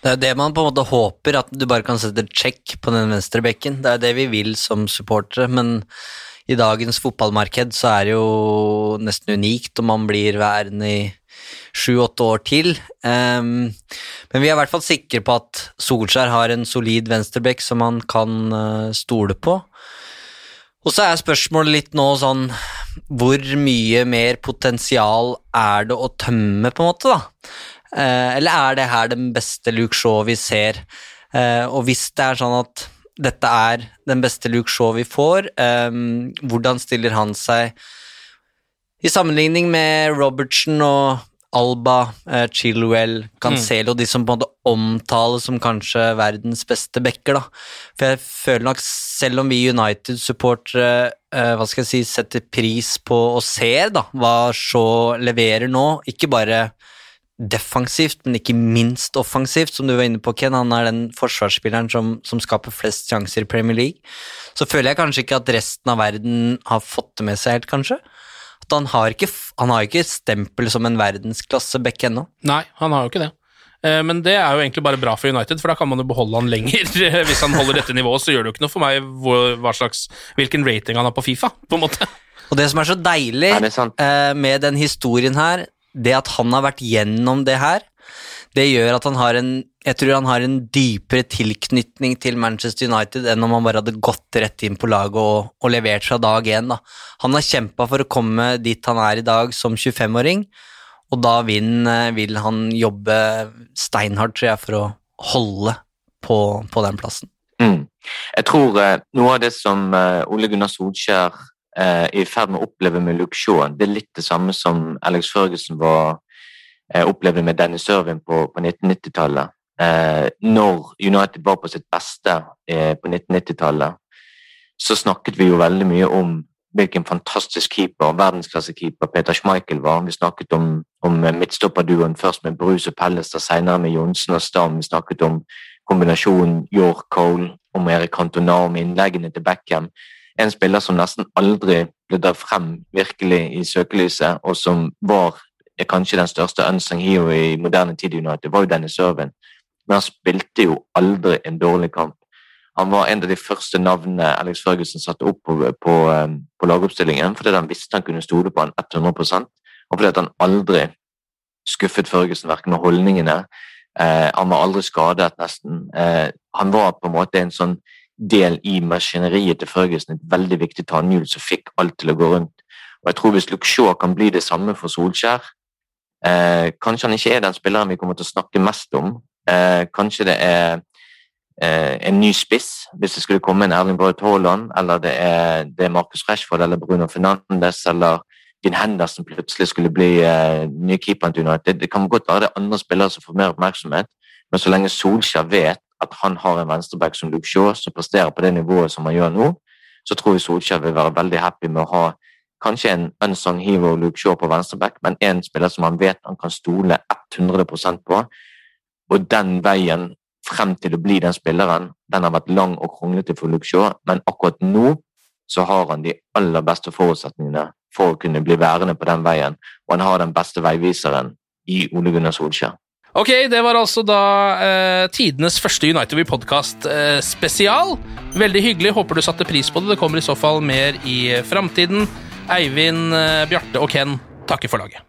Det er det man på en måte håper, at du bare kan sette check på den venstrebekken. Det er det vi vil som supportere, men i dagens fotballmarked så er det jo nesten unikt om man blir værende i sju-åtte år til. Um, men vi er i hvert fall sikre på at Solskjær har en solid venstreback som man kan uh, stole på. Og så er spørsmålet litt nå sånn Hvor mye mer potensial er det å tømme, på en måte, da? Uh, eller er det her den beste Luke Shaw vi ser? Uh, og hvis det er sånn at dette er den beste Luke Shaw vi får. Um, hvordan stiller han seg i sammenligning med Robertson og Alba, uh, Chilwell, Cancelo, mm. de som på en måte omtales som kanskje verdens beste backer, da. For jeg føler nok, selv om vi United-supportere uh, hva skal jeg si, setter pris på og ser da, hva Shaw leverer nå, ikke bare defensivt, men ikke minst offensivt, som du var inne på, Ken. Han er den forsvarsspilleren som, som, skaper flest sjanser i Premier League. Så føler jeg kanskje ikke at resten av verden har fått det med seg helt, kanskje. At han har ikke, han har ikke stempel som en verdensklasse-back ennå. Nei, han har jo ikke det. Eh, men det er jo egentlig bare bra for United, for da kan man jo beholde han lenger. Hvis han holder dette nivået, så gjør det jo ikke noe for meg hva slags, hvilken rating han har på Fifa, på en måte. Og det som er så deilig eh, med den historien her, det at han har vært gjennom det her, det gjør at han har en Jeg tror han har en dypere tilknytning til Manchester United enn om han bare hadde gått rett inn på laget og, og levert fra dag én. Da. Han har kjempa for å komme dit han er i dag som 25-åring, og da vil, vil, han jobbe steinhardt, tror jeg, for å holde på, på den plassen. Mm. Jeg tror uh, noe av det som uh, Ole Gunnar Solskjær er eh, i ferd med å oppleve med Luke Shaw. Det er litt det samme som Alex Ferguson var, eh, opplevde med Dennis Irvin på, på 1990-tallet. Eh, når United var på sitt beste på 1990-tallet, så snakket vi jo veldig mye om hvilken fantastisk keeper, verdensklassekeeper Peter Schmeichel var. Vi snakket om, om midtstopperduoen først med Bruce og Pellester, senere med Johnsen og Stam. Vi snakket om kombinasjonen York Cole, om Erik Cantona, om innleggene til Beckham en spiller som nesten aldri ble dratt frem virkelig i søkelyset, og som var kanskje den største unsung hero i moderne tid i United, var jo Dennis Irvin. Men han spilte jo aldri en dårlig kamp. Han var en av de første navnene Alex Ferguson satte opp på, på, um, på lagoppstillingen fordi han visste han kunne stole på han 100% og fordi han aldri skuffet Ferguson verken med holdningene. Eh, han var aldri skadet, nesten. Eh, han var på en måte en sånn del i maskineriet til Førgesen, et veldig viktig tannhjul som fikk alt til å gå rundt. Og jeg tror Hvis Shaw kan bli det samme for Solskjær eh, Kanskje han ikke er den spilleren vi kommer til å snakke mest om. Eh, kanskje det er eh, en ny spiss, hvis det skulle komme en Erling Braut Haaland, eller det er, det er Marcus Rashford eller Bruno Fernandes eller Din Henderson plutselig skulle bli eh, ny keeper til United. Det kan godt være det er andre spillere som får mer oppmerksomhet, men så lenge Solskjær vet at han har en venstreback som Luke Shaw som presterer på det nivået som han gjør nå, så tror jeg Solskjær vil være veldig happy med å ha kanskje en unsung hero Luke Shaw på venstreback, men en spiller som han vet han kan stole 100% på. Og den veien frem til å bli den spilleren, den har vært lang og kronglete for Luke Shaw, men akkurat nå så har han de aller beste forutsetningene for å kunne bli værende på den veien, og han har den beste veiviseren i Ole Gunnar Solskjær. Ok, det var altså da eh, tidenes første United We Podcast eh, spesial. Veldig hyggelig, håper du satte pris på det. Det kommer i så fall mer i framtiden. Eivind, eh, Bjarte og Ken takker for laget.